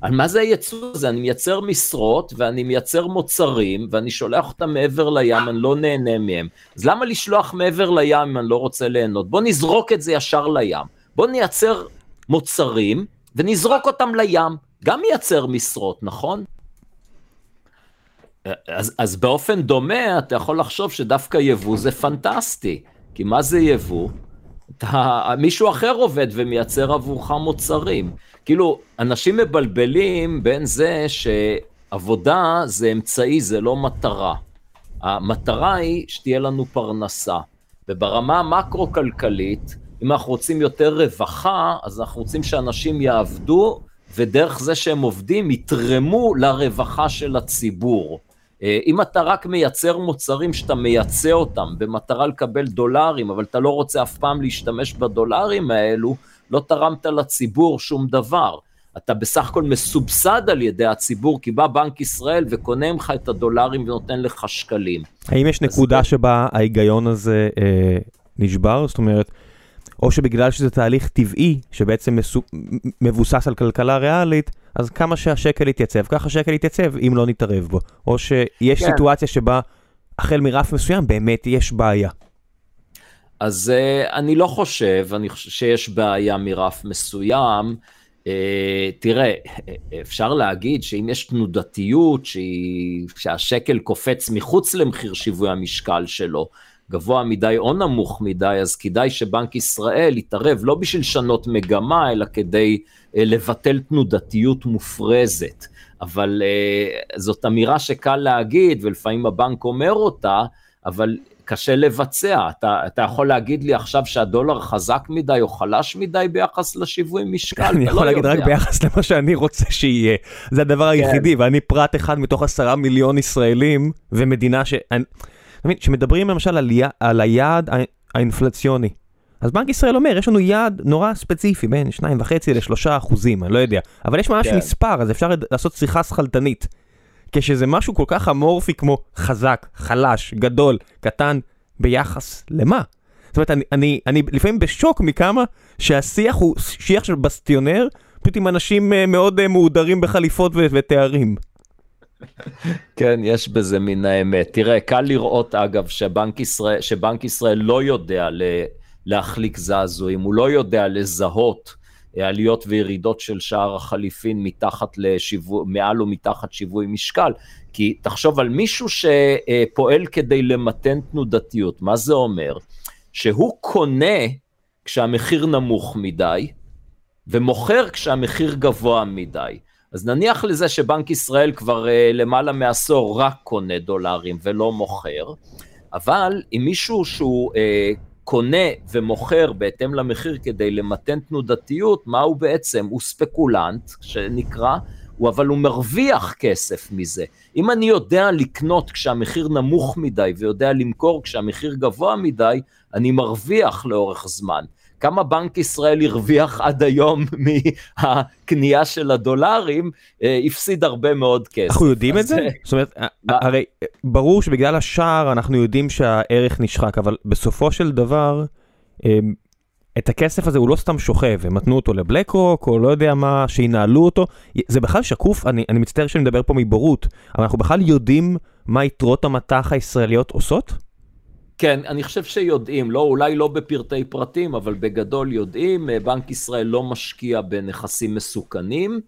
B: על מה זה הייצוא הזה? אני מייצר משרות ואני מייצר מוצרים ואני שולח אותם מעבר לים, אני לא נהנה מהם. אז למה לשלוח מעבר לים אם אני לא רוצה ליהנות? בוא נזרוק את זה ישר לים. בוא נייצר מוצרים ונזרוק אותם לים. גם מייצר משרות, נכון? אז, אז באופן דומה אתה יכול לחשוב שדווקא יבוא זה פנטסטי. כי מה זה יבוא? אתה, מישהו אחר עובד ומייצר עבורך מוצרים. כאילו, אנשים מבלבלים בין זה שעבודה זה אמצעי, זה לא מטרה. המטרה היא שתהיה לנו פרנסה. וברמה המקרו-כלכלית, אם אנחנו רוצים יותר רווחה, אז אנחנו רוצים שאנשים יעבדו, ודרך זה שהם עובדים, יתרמו לרווחה של הציבור. אה, אם אתה רק מייצר מוצרים שאתה מייצא אותם במטרה לקבל דולרים, אבל אתה לא רוצה אף פעם להשתמש בדולרים האלו, לא תרמת לציבור שום דבר. אתה בסך הכל מסובסד על ידי הציבור, כי בא בנק ישראל וקונה ממך את הדולרים ונותן לך שקלים.
A: האם יש נקודה שבה ההיגיון הזה אה, נשבר? זאת אומרת, או שבגלל שזה תהליך טבעי, שבעצם מסו... מבוסס על כלכלה ריאלית, אז כמה שהשקל יתייצב, ככה השקל יתייצב אם לא נתערב בו. או שיש כן. סיטואציה שבה החל מרף מסוים באמת יש בעיה.
B: אז uh, אני לא חושב, אני חושב שיש בעיה מרף מסוים. Uh, תראה, אפשר להגיד שאם יש תנודתיות, שהיא, שהשקל קופץ מחוץ למחיר שיווי המשקל שלו, גבוה מדי או נמוך מדי, אז כדאי שבנק ישראל יתערב לא בשביל לשנות מגמה, אלא כדי אה, לבטל תנודתיות מופרזת. אבל אה, זאת אמירה שקל להגיד, ולפעמים הבנק אומר אותה, אבל קשה לבצע. אתה, אתה יכול להגיד לי עכשיו שהדולר חזק מדי או חלש מדי ביחס לשיווי משקל?
A: אני יכול לא להגיד יודע. רק ביחס למה שאני רוצה שיהיה. זה הדבר כן. היחידי, ואני פרט אחד מתוך עשרה מיליון ישראלים, ומדינה ש... אני... שמדברים למשל על, י... על היעד האינפלציוני. אז בנק ישראל אומר, יש לנו יעד נורא ספציפי, בין 2.5 ל-3 אחוזים, אני לא יודע. אבל יש ממש כן. מספר, אז אפשר לעשות שיחה שכלתנית. כשזה משהו כל כך אמורפי כמו חזק, חלש, גדול, קטן, ביחס למה? זאת אומרת, אני, אני, אני לפעמים בשוק מכמה שהשיח הוא שיח של בסטיונר, פשוט עם אנשים אה, מאוד אה, מהודרים בחליפות ותארים.
B: כן, יש בזה מן האמת. תראה, קל לראות אגב שבנק ישראל, שבנק ישראל לא יודע להחליק זעזועים, הוא לא יודע לזהות עליות וירידות של שער החליפין מתחת לשיווי, מעל ומתחת שיווי משקל, כי תחשוב על מישהו שפועל כדי למתן תנודתיות, מה זה אומר? שהוא קונה כשהמחיר נמוך מדי, ומוכר כשהמחיר גבוה מדי. אז נניח לזה שבנק ישראל כבר uh, למעלה מעשור רק קונה דולרים ולא מוכר, אבל אם מישהו שהוא uh, קונה ומוכר בהתאם למחיר כדי למתן תנודתיות, מה הוא בעצם? הוא ספקולנט, שנקרא, הוא, אבל הוא מרוויח כסף מזה. אם אני יודע לקנות כשהמחיר נמוך מדי ויודע למכור כשהמחיר גבוה מדי, אני מרוויח לאורך זמן. כמה בנק ישראל הרוויח עד היום מהקנייה של הדולרים, אה, הפסיד הרבה מאוד כסף.
A: אנחנו יודעים את זה? זאת אומרת, הרי ברור שבגלל השער אנחנו יודעים שהערך נשחק, אבל בסופו של דבר, אה, את הכסף הזה הוא לא סתם שוכב, הם נתנו אותו לבלק רוק, או לא יודע מה, שינהלו אותו. זה בכלל שקוף, אני, אני מצטער שאני מדבר פה מבורות, אבל אנחנו בכלל יודעים מה יתרות המטח הישראליות עושות?
B: כן, אני חושב שיודעים, לא, אולי לא בפרטי פרטים, אבל בגדול יודעים, אה, בנק ישראל לא משקיע בנכסים מסוכנים,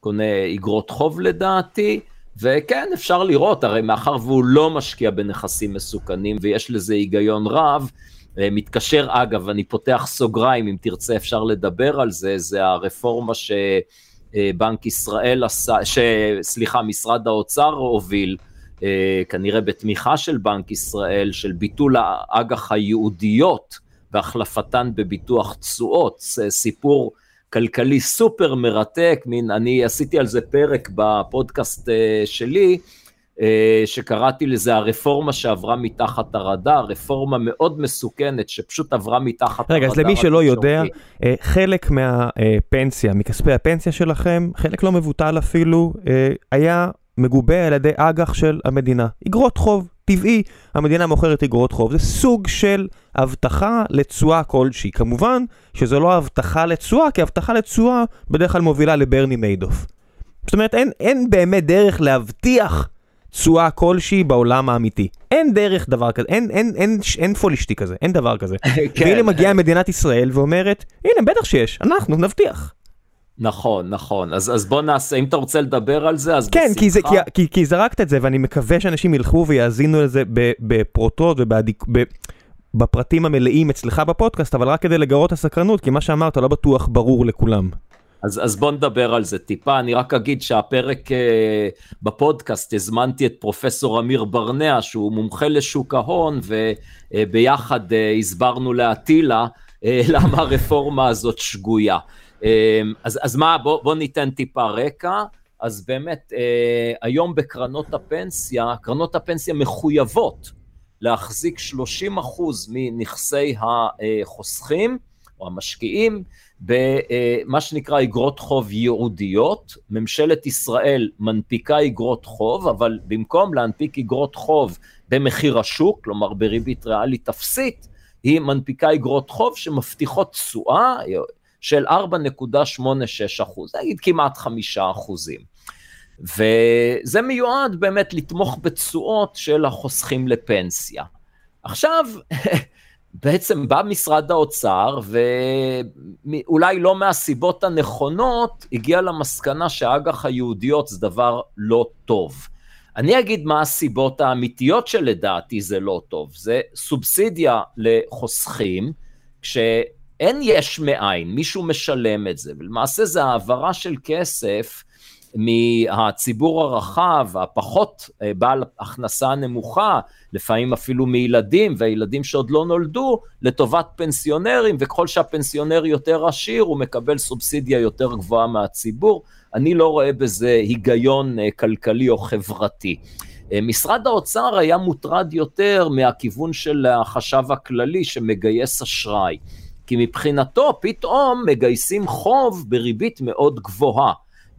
B: קונה אגרות חוב לדעתי, וכן, אפשר לראות, הרי מאחר והוא לא משקיע בנכסים מסוכנים, ויש לזה היגיון רב, אה, מתקשר, אגב, אני פותח סוגריים, אם תרצה אפשר לדבר על זה, זה הרפורמה שבנק ישראל עשה, ש... סליחה, משרד האוצר הוביל, אה, כנראה בתמיכה של בנק ישראל, של ביטול האג"ח הייעודיות והחלפתן בביטוח תשואות, סיפור כלכלי סופר מרתק, מין, אני עשיתי על זה פרק בפודקאסט אה, שלי, אה, שקראתי לזה הרפורמה שעברה מתחת הרדאר, רפורמה מאוד מסוכנת שפשוט עברה מתחת
A: הרדאר. רגע, אז למי שלא יודע, אה, חלק מהפנסיה, מכספי הפנסיה שלכם, חלק לא מבוטל אפילו, אה, היה מגובה על ידי אג"ח של המדינה. אגרות חוב, טבעי, המדינה מוכרת אגרות חוב. זה סוג של הבטחה לתשואה כלשהי. כמובן שזו לא הבטחה לתשואה, כי הבטחה לתשואה בדרך כלל מובילה לברני מיידוף. זאת אומרת, אין, אין באמת דרך להבטיח תשואה כלשהי בעולם האמיתי. אין דרך דבר כזה, אין, אין, אין, אין פולישטי כזה, אין דבר כזה. כן. והנה מגיעה מדינת ישראל ואומרת, הנה, בטח שיש, אנחנו נבטיח.
B: נכון, נכון. אז, אז בוא נעשה, אם אתה רוצה לדבר על זה, אז
A: כן, בשמחה. כי, זה, כי, כי, כי זרקת את זה, ואני מקווה שאנשים ילכו ויאזינו לזה בפרוטות ובפרטים המלאים אצלך בפודקאסט, אבל רק כדי לגרות הסקרנות, כי מה שאמרת לא בטוח ברור לכולם.
B: אז, אז בוא נדבר על זה טיפה, אני רק אגיד שהפרק אה, בפודקאסט הזמנתי את פרופסור אמיר ברנע שהוא מומחה לשוק ההון וביחד אה, אה, הסברנו לאטילה אה, למה הרפורמה הזאת שגויה. אה, אז, אז מה, בוא, בוא ניתן טיפה רקע. אז באמת אה, היום בקרנות הפנסיה, קרנות הפנסיה מחויבות להחזיק 30% מנכסי החוסכים או המשקיעים במה שנקרא אגרות חוב ייעודיות. ממשלת ישראל מנפיקה אגרות חוב, אבל במקום להנפיק אגרות חוב במחיר השוק, כלומר בריבית ריאלית אפסית, היא מנפיקה אגרות חוב שמבטיחות תשואה של 4.86 אחוז, נגיד כמעט 5 אחוזים. וזה מיועד באמת לתמוך בתשואות של החוסכים לפנסיה. עכשיו, בעצם בא משרד האוצר, ואולי לא מהסיבות הנכונות, הגיע למסקנה שהאג"ח היהודיות זה דבר לא טוב. אני אגיד מה הסיבות האמיתיות שלדעתי זה לא טוב. זה סובסידיה לחוסכים, כשאין יש מאין, מישהו משלם את זה, ולמעשה זה העברה של כסף מהציבור הרחב, הפחות אה, בעל הכנסה נמוכה, לפעמים אפילו מילדים, והילדים שעוד לא נולדו, לטובת פנסיונרים, וככל שהפנסיונר יותר עשיר, הוא מקבל סובסידיה יותר גבוהה מהציבור. אני לא רואה בזה היגיון אה, כלכלי או חברתי. אה, משרד האוצר היה מוטרד יותר מהכיוון של החשב הכללי שמגייס אשראי, כי מבחינתו פתאום מגייסים חוב בריבית מאוד גבוהה.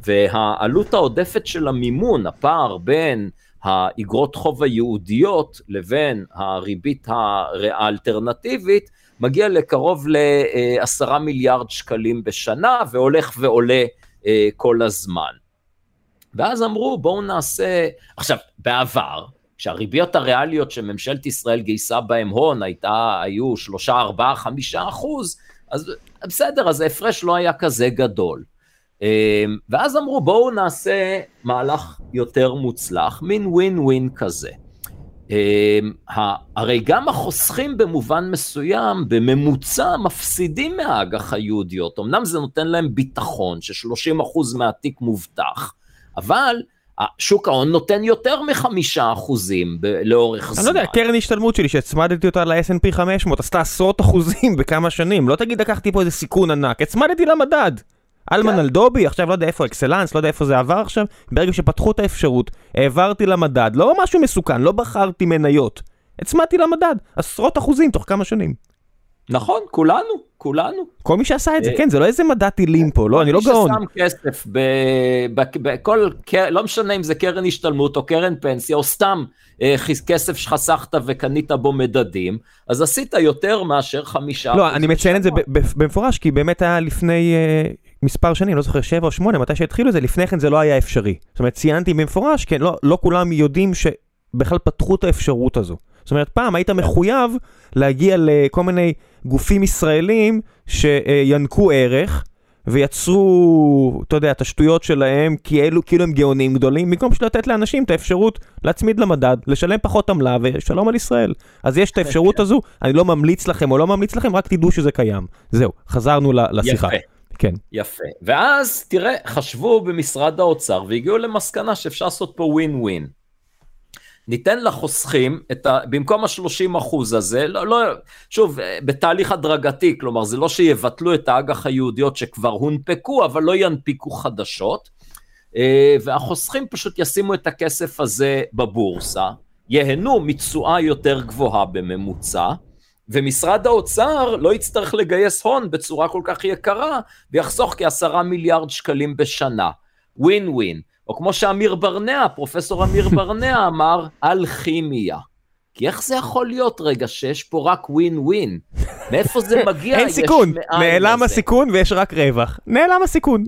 B: והעלות העודפת של המימון, הפער בין האגרות חוב הייעודיות לבין הריבית האלטרנטיבית, מגיע לקרוב לעשרה מיליארד שקלים בשנה והולך ועולה אה, כל הזמן. ואז אמרו בואו נעשה, עכשיו בעבר, כשהריביות הריאליות שממשלת ישראל גייסה בהם הון הייתה, היו שלושה, ארבעה, חמישה אחוז, אז בסדר, אז ההפרש לא היה כזה גדול. אמ, ואז אמרו בואו נעשה מהלך יותר מוצלח, מין ווין ווין כזה. אמ, הרי גם החוסכים במובן מסוים, בממוצע, מפסידים מהאג"ח היהודיות. אמנם זה נותן להם ביטחון, ש-30% מהתיק מובטח, אבל שוק ההון נותן יותר מחמישה אחוזים לאורך זמן.
A: אני לא יודע, קרן השתלמות שלי שהצמדתי אותה ל-S&P 500 עשתה עשרות אחוזים בכמה שנים, לא תגיד לקחתי פה איזה סיכון ענק, הצמדתי למדד. אלמן כן. אלדובי, עכשיו לא יודע איפה אקסלנס, לא יודע איפה זה עבר עכשיו, ברגע שפתחו את האפשרות, העברתי למדד, לא משהו מסוכן, לא בחרתי מניות, הצמדתי למדד, עשרות אחוזים תוך כמה שנים.
B: נכון, כולנו, כולנו.
A: כל מי שעשה את זה, אה, כן, זה לא איזה מדע טילים פה, לא, אני לא גאון.
B: מי ששם כסף בכל, לא משנה אם זה קרן השתלמות או קרן פנסיה, או סתם אה, כסף שחסכת וקנית בו מדדים, אז עשית יותר מאשר חמישה.
A: לא, אני מציין את זה במפורש, כי באמת היה לפני אה, מספר שנים, לא זוכר, שבע או שמונה, מתי שהתחילו את זה, לפני כן זה לא היה אפשרי. זאת אומרת, ציינתי במפורש, כן, לא, לא כולם יודעים שבכלל פתחו את האפשרות הזו. זאת אומרת, פעם היית מחויב להגיע לכל מיני גופים ישראלים שינקו ערך ויצרו, אתה יודע, את השטויות שלהם כאילו, כאילו הם גאונים גדולים, במקום פשוט לתת לאנשים את האפשרות להצמיד למדד, לשלם פחות עמלה ושלום על ישראל. אז יש את האפשרות כן. הזו, אני לא ממליץ לכם או לא ממליץ לכם, רק תדעו שזה קיים. זהו, חזרנו לשיחה.
B: יפה.
A: כן.
B: יפה. ואז, תראה, חשבו במשרד האוצר והגיעו למסקנה שאפשר לעשות פה ווין ווין. ניתן לחוסכים את ה... במקום ה-30 אחוז הזה, לא, לא, שוב, בתהליך הדרגתי, כלומר, זה לא שיבטלו את האג"ח היהודיות שכבר הונפקו, אבל לא ינפיקו חדשות. אה, והחוסכים פשוט ישימו את הכסף הזה בבורסה, ייהנו מתשואה יותר גבוהה בממוצע, ומשרד האוצר לא יצטרך לגייס הון בצורה כל כך יקרה, ויחסוך כעשרה מיליארד שקלים בשנה. ווין ווין. או כמו שאמיר ברנע, פרופסור אמיר ברנע אמר, אלכימיה. כי איך זה יכול להיות רגע שיש פה רק ווין ווין? מאיפה זה מגיע?
A: אין סיכון, נעלם הסיכון ויש רק רווח. נעלם הסיכון.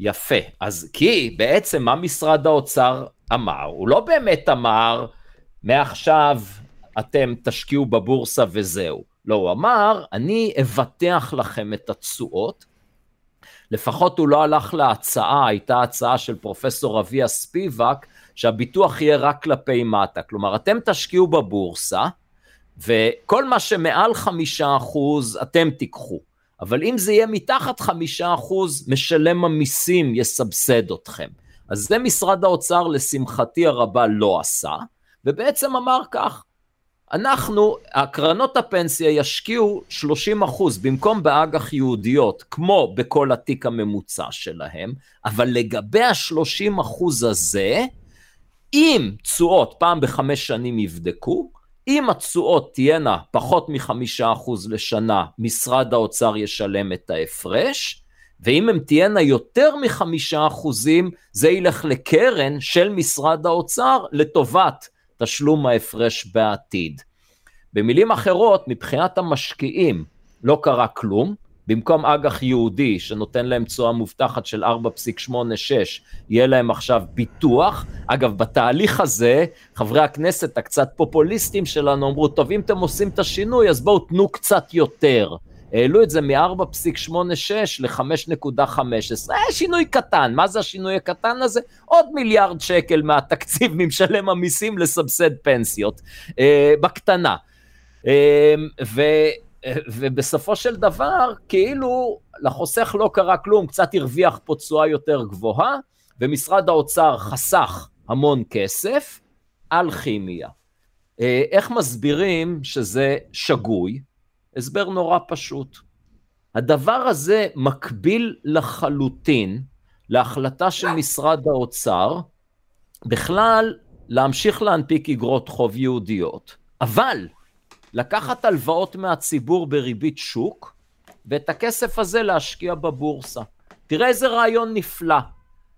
B: יפה, אז כי בעצם מה משרד האוצר אמר? הוא לא באמת אמר, מעכשיו אתם תשקיעו בבורסה וזהו. לא, הוא אמר, אני אבטח לכם את התשואות. לפחות הוא לא הלך להצעה, הייתה הצעה של פרופסור אביה ספיבק, שהביטוח יהיה רק כלפי מטה. כלומר, אתם תשקיעו בבורסה, וכל מה שמעל חמישה אחוז אתם תיקחו. אבל אם זה יהיה מתחת חמישה אחוז, משלם המיסים יסבסד אתכם. אז זה משרד האוצר, לשמחתי הרבה, לא עשה, ובעצם אמר כך, אנחנו, הקרנות הפנסיה ישקיעו 30 אחוז במקום באג"ח יהודיות, כמו בכל התיק הממוצע שלהם, אבל לגבי ה-30 אחוז הזה, אם תשואות פעם בחמש שנים יבדקו, אם התשואות תהיינה פחות מחמישה אחוז לשנה, משרד האוצר ישלם את ההפרש, ואם הן תהיינה יותר מחמישה אחוזים, זה ילך לקרן של משרד האוצר לטובת תשלום ההפרש בעתיד. במילים אחרות, מבחינת המשקיעים לא קרה כלום, במקום אג"ח יהודי שנותן להם תשואה מובטחת של 4.86, יהיה להם עכשיו ביטוח. אגב, בתהליך הזה, חברי הכנסת הקצת פופוליסטים שלנו אמרו, טוב, אם אתם עושים את השינוי, אז בואו תנו קצת יותר. העלו את זה מ-4.86 ל-5.15. היה שינוי קטן, מה זה השינוי הקטן הזה? עוד מיליארד שקל מהתקציב ממשלם המיסים לסבסד פנסיות, אה, בקטנה. אה, ו... ובסופו של דבר, כאילו לחוסך לא קרה כלום, קצת הרוויח פה תשואה יותר גבוהה, ומשרד האוצר חסך המון כסף על כימיה. אה, איך מסבירים שזה שגוי? הסבר נורא פשוט. הדבר הזה מקביל לחלוטין להחלטה של משרד האוצר בכלל להמשיך להנפיק אגרות חוב יהודיות, אבל לקחת הלוואות מהציבור בריבית שוק, ואת הכסף הזה להשקיע בבורסה. תראה איזה רעיון נפלא.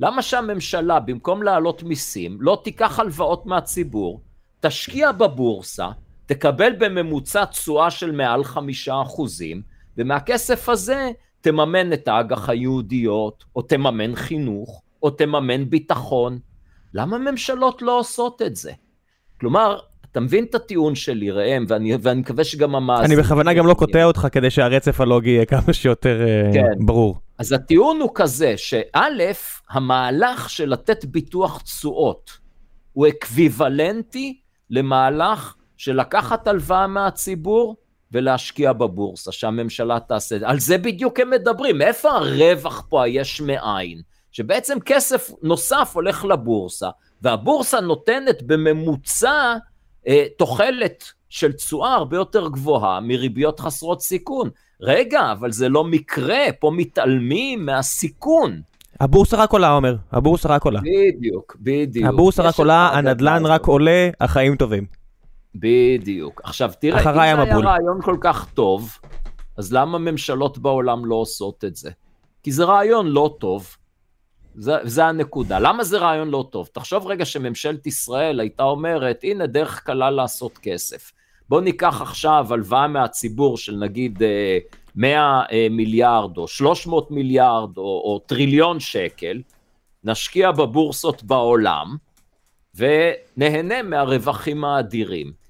B: למה שהממשלה, במקום להעלות מיסים, לא תיקח הלוואות מהציבור, תשקיע בבורסה, תקבל בממוצע תשואה של מעל חמישה אחוזים, ומהכסף הזה תממן את האג"ח היהודיות, או תממן חינוך, או תממן ביטחון. למה ממשלות לא עושות את זה? כלומר, אתה מבין את הטיעון שלי, ראם, ואני, ואני מקווה שגם המאזינים...
A: אני בכוונה גם לא קוטע אותך כדי שהרצף הלוגי יהיה כמה שיותר אה, כן. ברור.
B: אז הטיעון הוא כזה, שא', המהלך של לתת ביטוח תשואות הוא אקוויוולנטי למהלך של לקחת הלוואה מהציבור ולהשקיע בבורסה, שהממשלה תעשה. על זה בדיוק הם מדברים, מאיפה הרווח פה היש מאין? שבעצם כסף נוסף הולך לבורסה, והבורסה נותנת בממוצע אה, תוחלת של תשואה הרבה יותר גבוהה מריביות חסרות סיכון. רגע, אבל זה לא מקרה, פה מתעלמים מהסיכון.
A: הבורסה רק עולה, עומר, הבורסה רק עולה.
B: בדיוק, בדיוק.
A: הבורסה רק עולה, הנדלן רק עולה, החיים טובים.
B: בדיוק. עכשיו תראה, אם זה היה רעיון כל כך טוב, אז למה ממשלות בעולם לא עושות את זה? כי זה רעיון לא טוב, זה, זה הנקודה. למה זה רעיון לא טוב? תחשוב רגע שממשלת ישראל הייתה אומרת, הנה דרך קלה לעשות כסף. בוא ניקח עכשיו הלוואה מהציבור של נגיד 100 אה, אה, מיליארד או 300 מיליארד או, או טריליון שקל, נשקיע בבורסות בעולם ונהנה מהרווחים האדירים.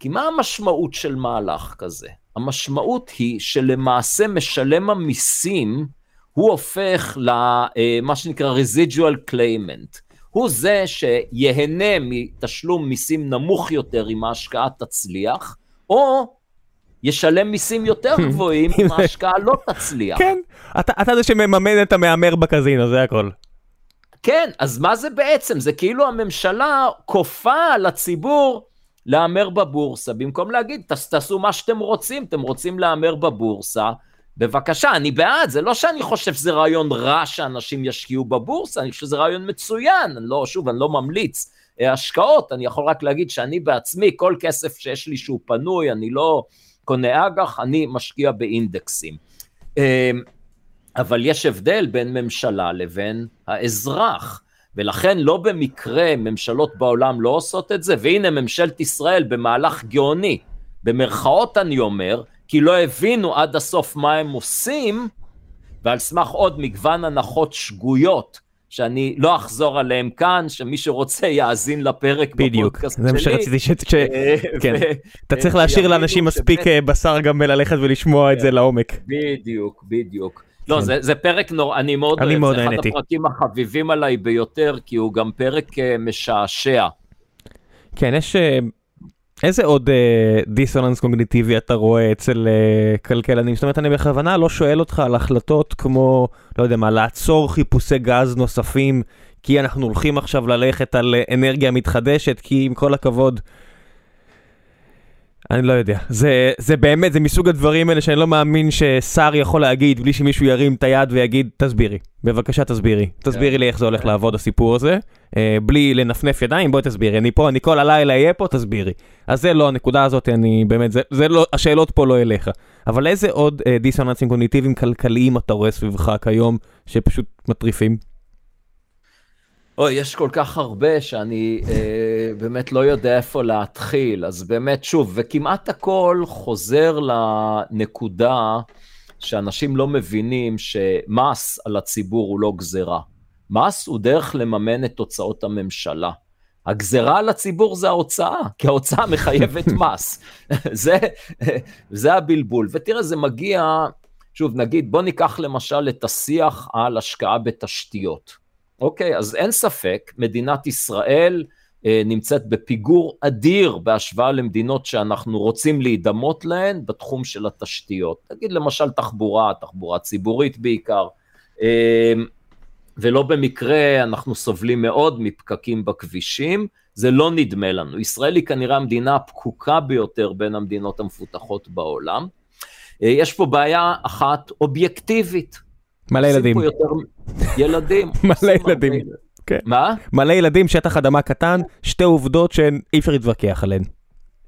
B: כי מה המשמעות של מהלך כזה? המשמעות היא שלמעשה משלם המיסים הוא הופך למה אה, שנקרא residual claimant. הוא זה שיהנה מתשלום מיסים נמוך יותר אם ההשקעה תצליח, או ישלם מיסים יותר גבוהים אם ההשקעה לא תצליח.
A: כן, אתה, אתה זה שמממן את המהמר בקזינו, זה הכל.
B: כן, אז מה זה בעצם? זה כאילו הממשלה כופה על הציבור להמר בבורסה, במקום להגיד, תעשו מה שאתם רוצים, אתם רוצים להמר בבורסה, בבקשה, אני בעד, זה לא שאני חושב שזה רעיון רע שאנשים ישקיעו בבורסה, אני חושב שזה רעיון מצוין, אני לא, שוב, אני לא ממליץ אה, השקעות, אני יכול רק להגיד שאני בעצמי, כל כסף שיש לי שהוא פנוי, אני לא קונה אג"ח, אני משקיע באינדקסים. אה, אבל יש הבדל בין ממשלה לבין האזרח. ולכן לא במקרה ממשלות בעולם לא עושות את זה, והנה ממשלת ישראל במהלך גאוני, במרכאות אני אומר, כי לא הבינו עד הסוף מה הם עושים, ועל סמך עוד מגוון הנחות שגויות, שאני לא אחזור עליהם כאן, שמי שרוצה יאזין לפרק
A: בדיוק, בפודקאסט שלי. בדיוק, זה מה שרציתי, ש... ש... אה, כן. אתה צריך להשאיר לאנשים מספיק אה, בשר גם ללכת ולשמוע את זה כן. לעומק.
B: בדיוק, בדיוק. לא, כן. זה, זה פרק נורא, אני מאוד
A: אני
B: אוהב,
A: זה
B: אחד הפרקים החביבים עליי ביותר, כי הוא גם פרק uh, משעשע.
A: כן, יש... Uh, איזה עוד uh, דיסוננס קוגניטיבי אתה רואה אצל uh, כלכלנים? זאת אומרת, אני בכוונה לא שואל אותך על החלטות כמו, לא יודע מה, לעצור חיפושי גז נוספים, כי אנחנו הולכים עכשיו ללכת על אנרגיה מתחדשת, כי עם כל הכבוד, אני לא יודע, זה, זה באמת, זה מסוג הדברים האלה שאני לא מאמין ששר יכול להגיד בלי שמישהו ירים את היד ויגיד, תסבירי, בבקשה תסבירי, תסבירי לי איך זה הולך לעבוד הסיפור הזה, אה, בלי לנפנף ידיים, בואי תסבירי, אני פה, אני כל הלילה אהיה פה, תסבירי. אז זה לא, הנקודה הזאת, אני באמת, זה, זה לא, השאלות פה לא אליך. אבל איזה עוד אה, דיסוננסים קוגניטיביים כלכליים אתה רואה סביבך כיום, שפשוט מטריפים?
B: אוי, יש כל כך הרבה שאני אה, באמת לא יודע איפה להתחיל, אז באמת, שוב, וכמעט הכל חוזר לנקודה שאנשים לא מבינים שמס על הציבור הוא לא גזירה. מס הוא דרך לממן את הוצאות הממשלה. הגזירה על הציבור זה ההוצאה, כי ההוצאה מחייבת מס. זה, זה הבלבול. ותראה, זה מגיע, שוב, נגיד, בוא ניקח למשל את השיח על השקעה בתשתיות. אוקיי, אז אין ספק, מדינת ישראל אה, נמצאת בפיגור אדיר בהשוואה למדינות שאנחנו רוצים להידמות להן בתחום של התשתיות. נגיד למשל תחבורה, תחבורה ציבורית בעיקר, אה, ולא במקרה אנחנו סובלים מאוד מפקקים בכבישים, זה לא נדמה לנו. ישראל היא כנראה המדינה הפקוקה ביותר בין המדינות המפותחות בעולם. אה, יש פה בעיה אחת אובייקטיבית,
A: מלא ילדים.
B: ילדים.
A: מלא ילדים.
B: כן. מה?
A: מלא ילדים, שטח אדמה קטן, שתי עובדות שאי אפשר להתווכח עליהן.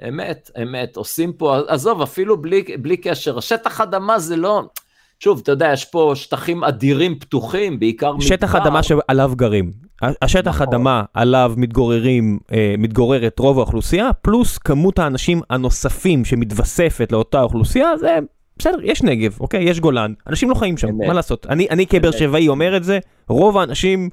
B: אמת, אמת, עושים פה, עזוב, אפילו בלי, בלי קשר, שטח אדמה זה לא, שוב, אתה יודע, יש פה שטחים אדירים פתוחים, בעיקר
A: מדבר. שטח אדמה שעליו גרים. השטח נכון. אדמה עליו מתגוררים, אה, מתגוררת רוב האוכלוסייה, פלוס כמות האנשים הנוספים שמתווספת לאותה אוכלוסייה, זה בסדר, יש נגב, אוקיי? יש גולן, אנשים לא חיים שם, מה לעשות? אני, אני כבאר שבעי אומר את זה, רוב האנשים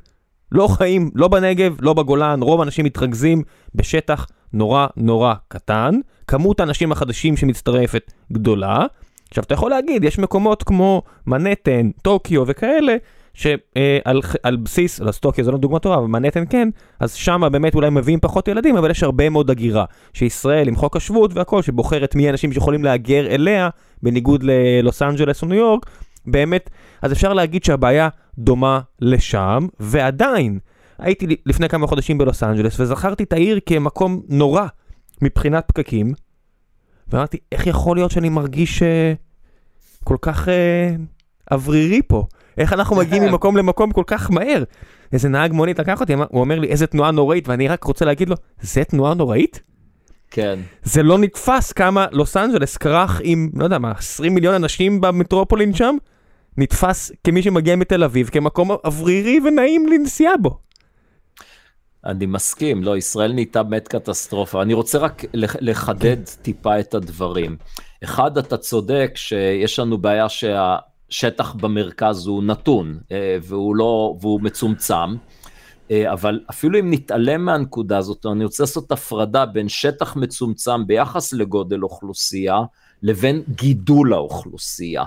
A: לא חיים, לא בנגב, לא בגולן, רוב האנשים מתרכזים בשטח נורא נורא קטן, כמות האנשים החדשים שמצטרפת גדולה. עכשיו, אתה יכול להגיד, יש מקומות כמו מנהטן, טוקיו וכאלה, שעל על בסיס, אז טוקיו זה לא דוגמא טובה, אבל מנהטן כן, אז שם באמת אולי מביאים פחות ילדים, אבל יש הרבה מאוד הגירה. שישראל עם חוק השבות והכל, שבוחרת מי האנשים שיכולים להגר אליה, בניגוד ללוס אנג'לס או ניו יורק, באמת, אז אפשר להגיד שהבעיה דומה לשם, ועדיין, הייתי לפני כמה חודשים בלוס אנג'לס, וזכרתי את העיר כמקום נורא מבחינת פקקים, ואמרתי, איך יכול להיות שאני מרגיש uh, כל כך uh, אוורירי פה? איך אנחנו מגיעים ממקום למקום כל כך מהר? איזה נהג מונית לקח אותי, הוא אומר לי, איזה תנועה נוראית, ואני רק רוצה להגיד לו, זה תנועה נוראית?
B: כן.
A: זה לא נתפס כמה לוס אנג'לס כרך עם, לא יודע מה, 20 מיליון אנשים במטרופולין שם, נתפס כמי שמגיע מתל אביב, כמקום אוורירי ונעים לנסיעה בו.
B: אני מסכים, לא, ישראל נהייתה באמת קטסטרופה. אני רוצה רק לחדד כן. טיפה את הדברים. אחד, אתה צודק שיש לנו בעיה שהשטח במרכז הוא נתון, אה, והוא לא, והוא מצומצם. אה, אבל אפילו אם נתעלם מהנקודה הזאת, אני רוצה לעשות הפרדה בין שטח מצומצם ביחס לגודל אוכלוסייה, לבין גידול האוכלוסייה.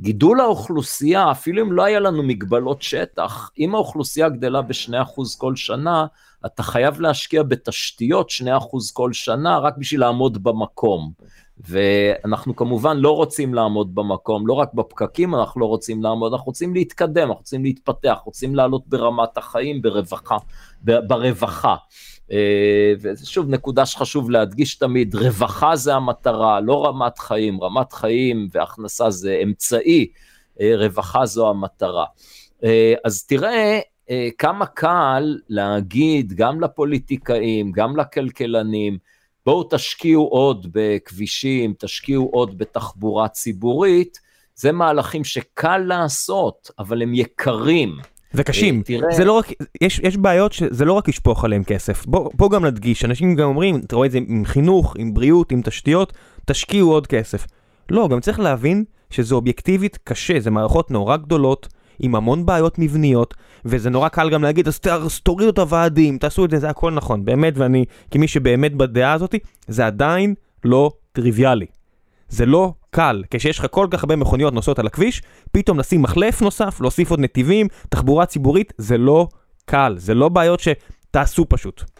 B: גידול האוכלוסייה, אפילו אם לא היה לנו מגבלות שטח, אם האוכלוסייה גדלה ב-2% כל שנה, אתה חייב להשקיע בתשתיות 2% כל שנה רק בשביל לעמוד במקום. ואנחנו כמובן לא רוצים לעמוד במקום, לא רק בפקקים אנחנו לא רוצים לעמוד, אנחנו רוצים להתקדם, אנחנו רוצים להתפתח, רוצים לעלות ברמת החיים, ברווחה, ברווחה. אה, ושוב, נקודה שחשוב להדגיש תמיד, רווחה זה המטרה, לא רמת חיים, רמת חיים והכנסה זה אמצעי, אה, רווחה זו המטרה. אה, אז תראה כמה קל להגיד גם לפוליטיקאים, גם לכלכלנים, בואו תשקיעו עוד בכבישים, תשקיעו עוד בתחבורה ציבורית, זה מהלכים שקל לעשות, אבל הם יקרים.
A: וקשים, תראה... זה לא רק, יש, יש בעיות שזה לא רק לשפוך עליהם כסף, בוא, בוא גם נדגיש, אנשים גם אומרים, אתה רואה את זה עם חינוך, עם בריאות, עם תשתיות, תשקיעו עוד כסף. לא, גם צריך להבין שזה אובייקטיבית קשה, זה מערכות נורא גדולות, עם המון בעיות מבניות, וזה נורא קל גם להגיד, אז תורידו את הוועדים, תעשו את זה, זה הכל נכון, באמת, ואני, כמי שבאמת בדעה הזאתי, זה עדיין לא טריוויאלי. זה לא קל, כשיש לך כל כך הרבה מכוניות נוסעות על הכביש, פתאום לשים מחלף נוסף, להוסיף עוד נתיבים, תחבורה ציבורית, זה לא קל, זה לא בעיות שתעשו פשוט.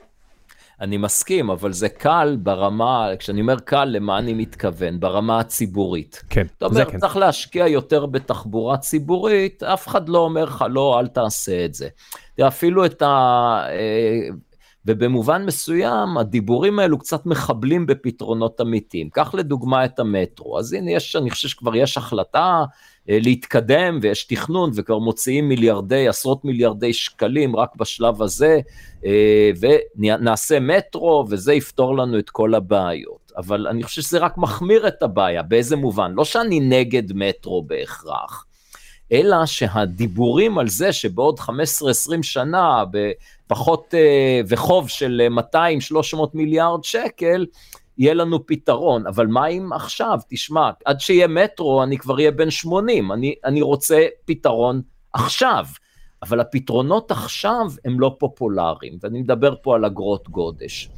B: אני מסכים, אבל זה קל ברמה, כשאני אומר קל, למה אני מתכוון? ברמה הציבורית.
A: כן,
B: זה אומר, כן. צריך להשקיע יותר בתחבורה ציבורית, אף אחד לא אומר לך, לא, אל תעשה את זה. אפילו את ה... ובמובן מסוים הדיבורים האלו קצת מחבלים בפתרונות אמיתיים. קח לדוגמה את המטרו, אז הנה יש, אני חושב שכבר יש החלטה אה, להתקדם ויש תכנון וכבר מוציאים מיליארדי, עשרות מיליארדי שקלים רק בשלב הזה, אה, ונעשה מטרו וזה יפתור לנו את כל הבעיות. אבל אני חושב שזה רק מחמיר את הבעיה, באיזה מובן? לא שאני נגד מטרו בהכרח. אלא שהדיבורים על זה שבעוד 15-20 שנה, בפחות, אה, וחוב של 200-300 מיליארד שקל, יהיה לנו פתרון, אבל מה אם עכשיו, תשמע, עד שיהיה מטרו אני כבר אהיה בן 80, אני, אני רוצה פתרון עכשיו. אבל הפתרונות עכשיו הם לא פופולריים, ואני מדבר פה על אגרות גודש.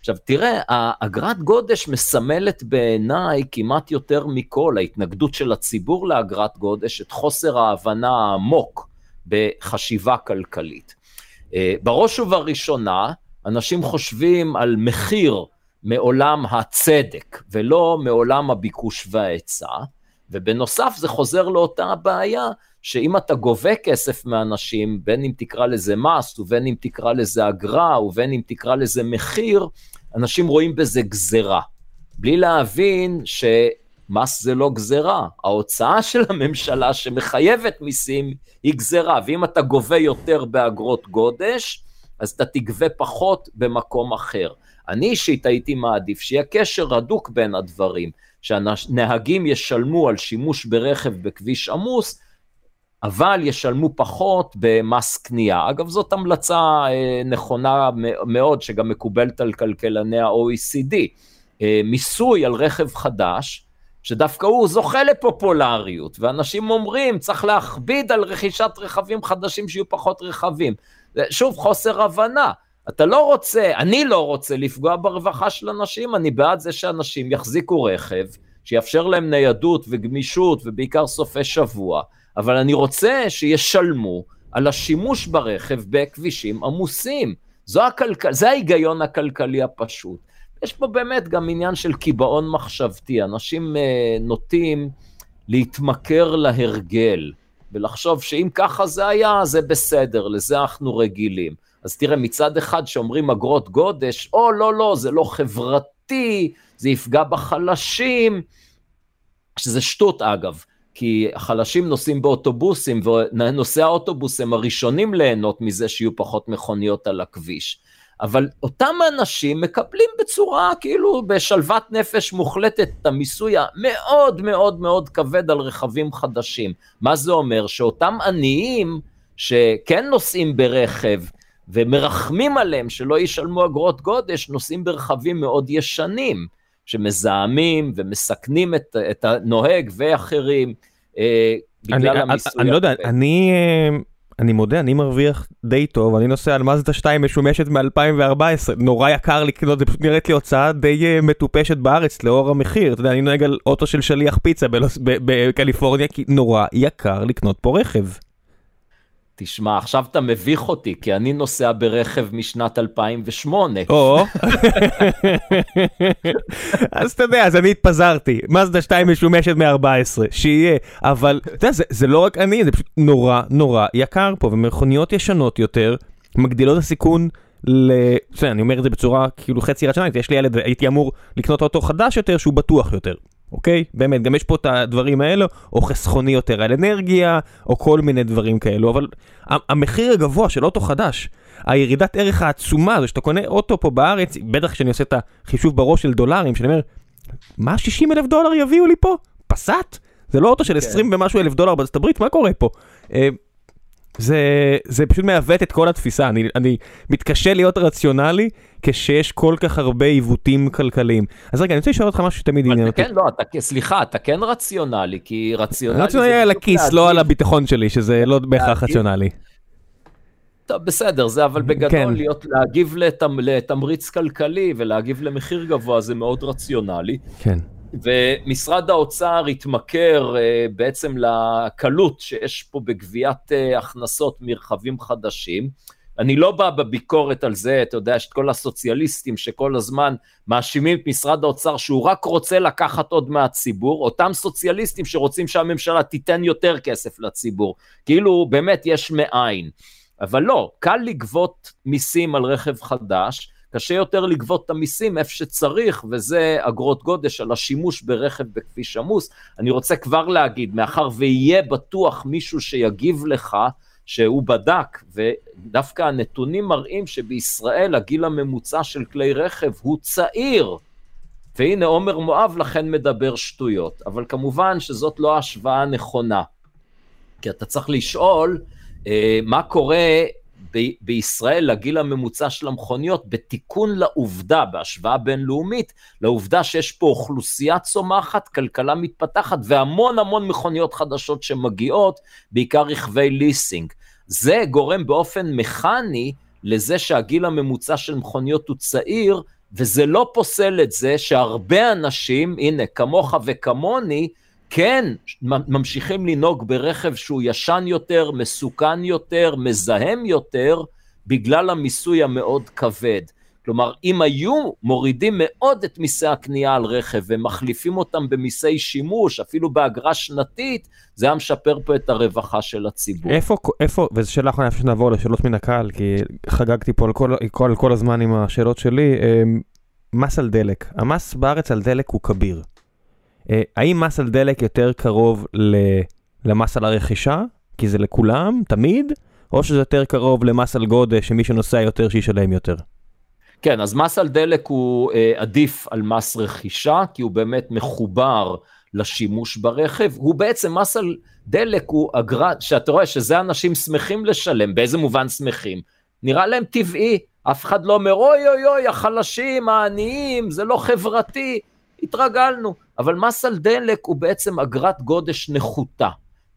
B: עכשיו תראה, אגרת גודש מסמלת בעיניי כמעט יותר מכל, ההתנגדות של הציבור לאגרת גודש, את חוסר ההבנה העמוק בחשיבה כלכלית. אה, בראש ובראשונה, אנשים חושבים על מחיר מעולם הצדק, ולא מעולם הביקוש וההיצע, ובנוסף זה חוזר לאותה הבעיה, שאם אתה גובה כסף מאנשים, בין אם תקרא לזה מס, ובין אם תקרא לזה אגרה, ובין אם תקרא לזה מחיר, אנשים רואים בזה גזרה. בלי להבין שמס זה לא גזרה, ההוצאה של הממשלה שמחייבת מיסים היא גזרה, ואם אתה גובה יותר באגרות גודש, אז אתה תגבה פחות במקום אחר. אני אישית הייתי מעדיף שיהיה קשר הדוק בין הדברים, שהנהגים ישלמו על שימוש ברכב בכביש עמוס, אבל ישלמו פחות במס קנייה. אגב, זאת המלצה אה, נכונה מאוד, שגם מקובלת על כלכלני ה-OECD. אה, מיסוי על רכב חדש, שדווקא הוא זוכה לפופולריות, ואנשים אומרים, צריך להכביד על רכישת רכבים חדשים שיהיו פחות רכבים. שוב, חוסר הבנה. אתה לא רוצה, אני לא רוצה לפגוע ברווחה של אנשים, אני בעד זה שאנשים יחזיקו רכב, שיאפשר להם ניידות וגמישות, ובעיקר סופי שבוע, אבל אני רוצה שישלמו על השימוש ברכב בכבישים עמוסים. זו הכלכל... זה ההיגיון הכלכלי הפשוט. יש פה באמת גם עניין של קיבעון מחשבתי, אנשים uh, נוטים להתמכר להרגל, ולחשוב שאם ככה זה היה, זה בסדר, לזה אנחנו רגילים. אז תראה, מצד אחד שאומרים אגרות גודש, או לא, לא, זה לא חברתי, זה יפגע בחלשים, שזה שטות אגב. כי החלשים נוסעים באוטובוסים, ונוסעי האוטובוס הם הראשונים ליהנות מזה שיהיו פחות מכוניות על הכביש. אבל אותם אנשים מקבלים בצורה, כאילו בשלוות נפש מוחלטת, את המיסוי המאוד מאוד מאוד כבד על רכבים חדשים. מה זה אומר? שאותם עניים שכן נוסעים ברכב, ומרחמים עליהם שלא ישלמו אגרות גודש, נוסעים ברכבים מאוד ישנים, שמזהמים ומסכנים את, את הנוהג ואחרים. אה, בגלל
A: אני,
B: המיסוי.
A: אני, לא יודע, אני, אה, אני מודה, אני מרוויח די טוב, אני נוסע על מזדה 2 משומשת מ-2014, נורא יקר לקנות, זה פשוט נראית לי הוצאה די אה, מטופשת בארץ לאור המחיר, אתה יודע, אני נוהג על אוטו של שליח פיצה בקליפורניה, כי נורא יקר לקנות פה רכב.
B: תשמע, עכשיו אתה מביך אותי, כי אני נוסע ברכב משנת 2008.
A: או, אז אתה יודע, אז אני התפזרתי. מזדה 2 משומשת מ-14, שיהיה. אבל, אתה יודע, זה, זה לא רק אני, זה פשוט נורא נורא יקר פה, ומכוניות ישנות יותר מגדילות הסיכון ל... בסדר, אני אומר את זה בצורה כאילו חצי רציונלית, יש לי ילד והייתי אמור לקנות אוטו חדש יותר שהוא בטוח יותר. אוקיי? באמת, גם יש פה את הדברים האלו, או חסכוני יותר על אנרגיה, או כל מיני דברים כאלו, אבל המחיר הגבוה של אוטו חדש, הירידת ערך העצומה הזו, שאתה קונה אוטו פה בארץ, בטח כשאני עושה את החישוב בראש של דולרים, שאני אומר, מה 60 אלף דולר יביאו לי פה? פסאט? זה לא אוטו של 20 כן. ומשהו אלף דולר בארצות הברית, מה קורה פה? זה, זה פשוט מעוות את כל התפיסה, אני, אני מתקשה להיות רציונלי כשיש כל כך הרבה עיוותים כלכליים. אז רגע, אני רוצה לשאול אותך משהו שתמיד עניין
B: אותי. כן, לא, אתה, סליחה, אתה כן רציונלי, כי רציונלי...
A: רציונלי על הכיס, לא על הביטחון שלי, שזה לא בהכרח רציונלי.
B: טוב, בסדר, זה אבל בגדול כן. להיות, להגיב לתמ, לתמריץ כלכלי ולהגיב למחיר גבוה זה מאוד רציונלי.
A: כן.
B: ומשרד האוצר התמכר uh, בעצם לקלות שיש פה בגביית uh, הכנסות מרחבים חדשים. אני לא בא בביקורת על זה, אתה יודע, יש את כל הסוציאליסטים שכל הזמן מאשימים את משרד האוצר שהוא רק רוצה לקחת עוד מהציבור, אותם סוציאליסטים שרוצים שהממשלה תיתן יותר כסף לציבור, כאילו באמת יש מאין. אבל לא, קל לגבות מיסים על רכב חדש, קשה יותר לגבות את המיסים איפה שצריך, וזה אגרות גודש על השימוש ברכב בכביש עמוס. אני רוצה כבר להגיד, מאחר ויהיה בטוח מישהו שיגיב לך, שהוא בדק, ודווקא הנתונים מראים שבישראל הגיל הממוצע של כלי רכב הוא צעיר. והנה עומר מואב לכן מדבר שטויות, אבל כמובן שזאת לא ההשוואה הנכונה. כי אתה צריך לשאול אה, מה קורה ב- בישראל לגיל הממוצע של המכוניות בתיקון לעובדה, בהשוואה בינלאומית, לעובדה שיש פה אוכלוסייה צומחת, כלכלה מתפתחת והמון המון מכוניות חדשות שמגיעות, בעיקר רכבי ליסינג. זה גורם באופן מכני לזה שהגיל הממוצע של מכוניות הוא צעיר, וזה לא פוסל את זה שהרבה אנשים, הנה, כמוך וכמוני, כן ממשיכים לנהוג ברכב שהוא ישן יותר, מסוכן יותר, מזהם יותר, בגלל המיסוי המאוד כבד. כלומר, אם היו מורידים מאוד את מיסי הקנייה על רכב ומחליפים אותם במיסי שימוש, אפילו באגרה שנתית, זה היה משפר פה את הרווחה של הציבור.
A: איפה, איפה, וזו שאלה אחרונה, איפה שנעבור לשאלות מן הקהל, כי חגגתי פה על כל, כל, כל הזמן עם השאלות שלי, אמ, מס על דלק. המס בארץ על דלק הוא כביר. אה, האם מס על דלק יותר קרוב למס על הרכישה, כי זה לכולם, תמיד, או שזה יותר קרוב למס על גודש, שמי שנוסע יותר שישלם יותר?
B: כן, אז מס על דלק הוא אה, עדיף על מס רכישה, כי הוא באמת מחובר לשימוש ברכב. הוא בעצם, מס על דלק הוא אגרה, שאתה רואה שזה אנשים שמחים לשלם, באיזה מובן שמחים? נראה להם טבעי, אף אחד לא אומר, אוי אוי אוי, החלשים, העניים, זה לא חברתי. התרגלנו. אבל מס על דלק הוא בעצם אגרת גודש נחותה.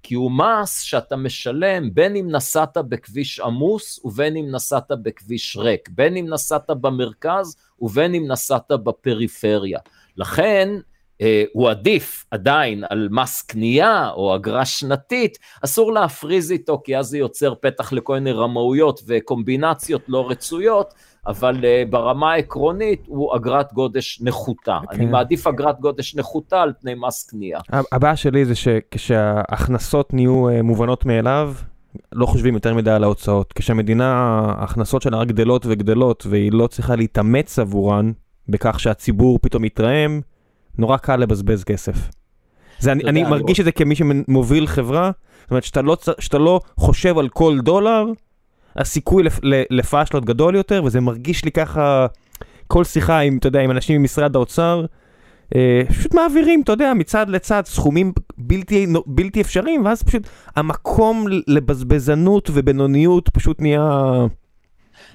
B: כי הוא מס שאתה משלם בין אם נסעת בכביש עמוס ובין אם נסעת בכביש ריק, בין אם נסעת במרכז ובין אם נסעת בפריפריה. לכן אה, הוא עדיף עדיין על מס קנייה או אגרה שנתית, אסור להפריז איתו כי אז זה יוצר פתח לכל מיני רמאויות וקומבינציות לא רצויות, אבל uh, ברמה העקרונית הוא אגרת גודש נחותה. Okay. אני כן. מעדיף אגרת גודש נחותה על פני מס קנייה.
A: הבעיה שלי זה שכשההכנסות נהיו uh, מובנות מאליו, לא חושבים יותר מדי על ההוצאות. כשהמדינה, ההכנסות שלה רק גדלות וגדלות, והיא לא צריכה להתאמץ עבורן, בכך שהציבור פתאום יתרעם, נורא קל לבזבז כסף. זה, אני, אני מרגיש את זה כמי שמוביל חברה, זאת אומרת שאתה לא, שאתה לא חושב על כל דולר, הסיכוי לפ, לפאשלות גדול יותר, וזה מרגיש לי ככה, כל שיחה עם, אתה יודע, עם אנשים ממשרד האוצר, אה, פשוט מעבירים, אתה יודע, מצד לצד סכומים בלתי, בלתי אפשריים, ואז פשוט המקום לבזבזנות ובינוניות פשוט נהיה...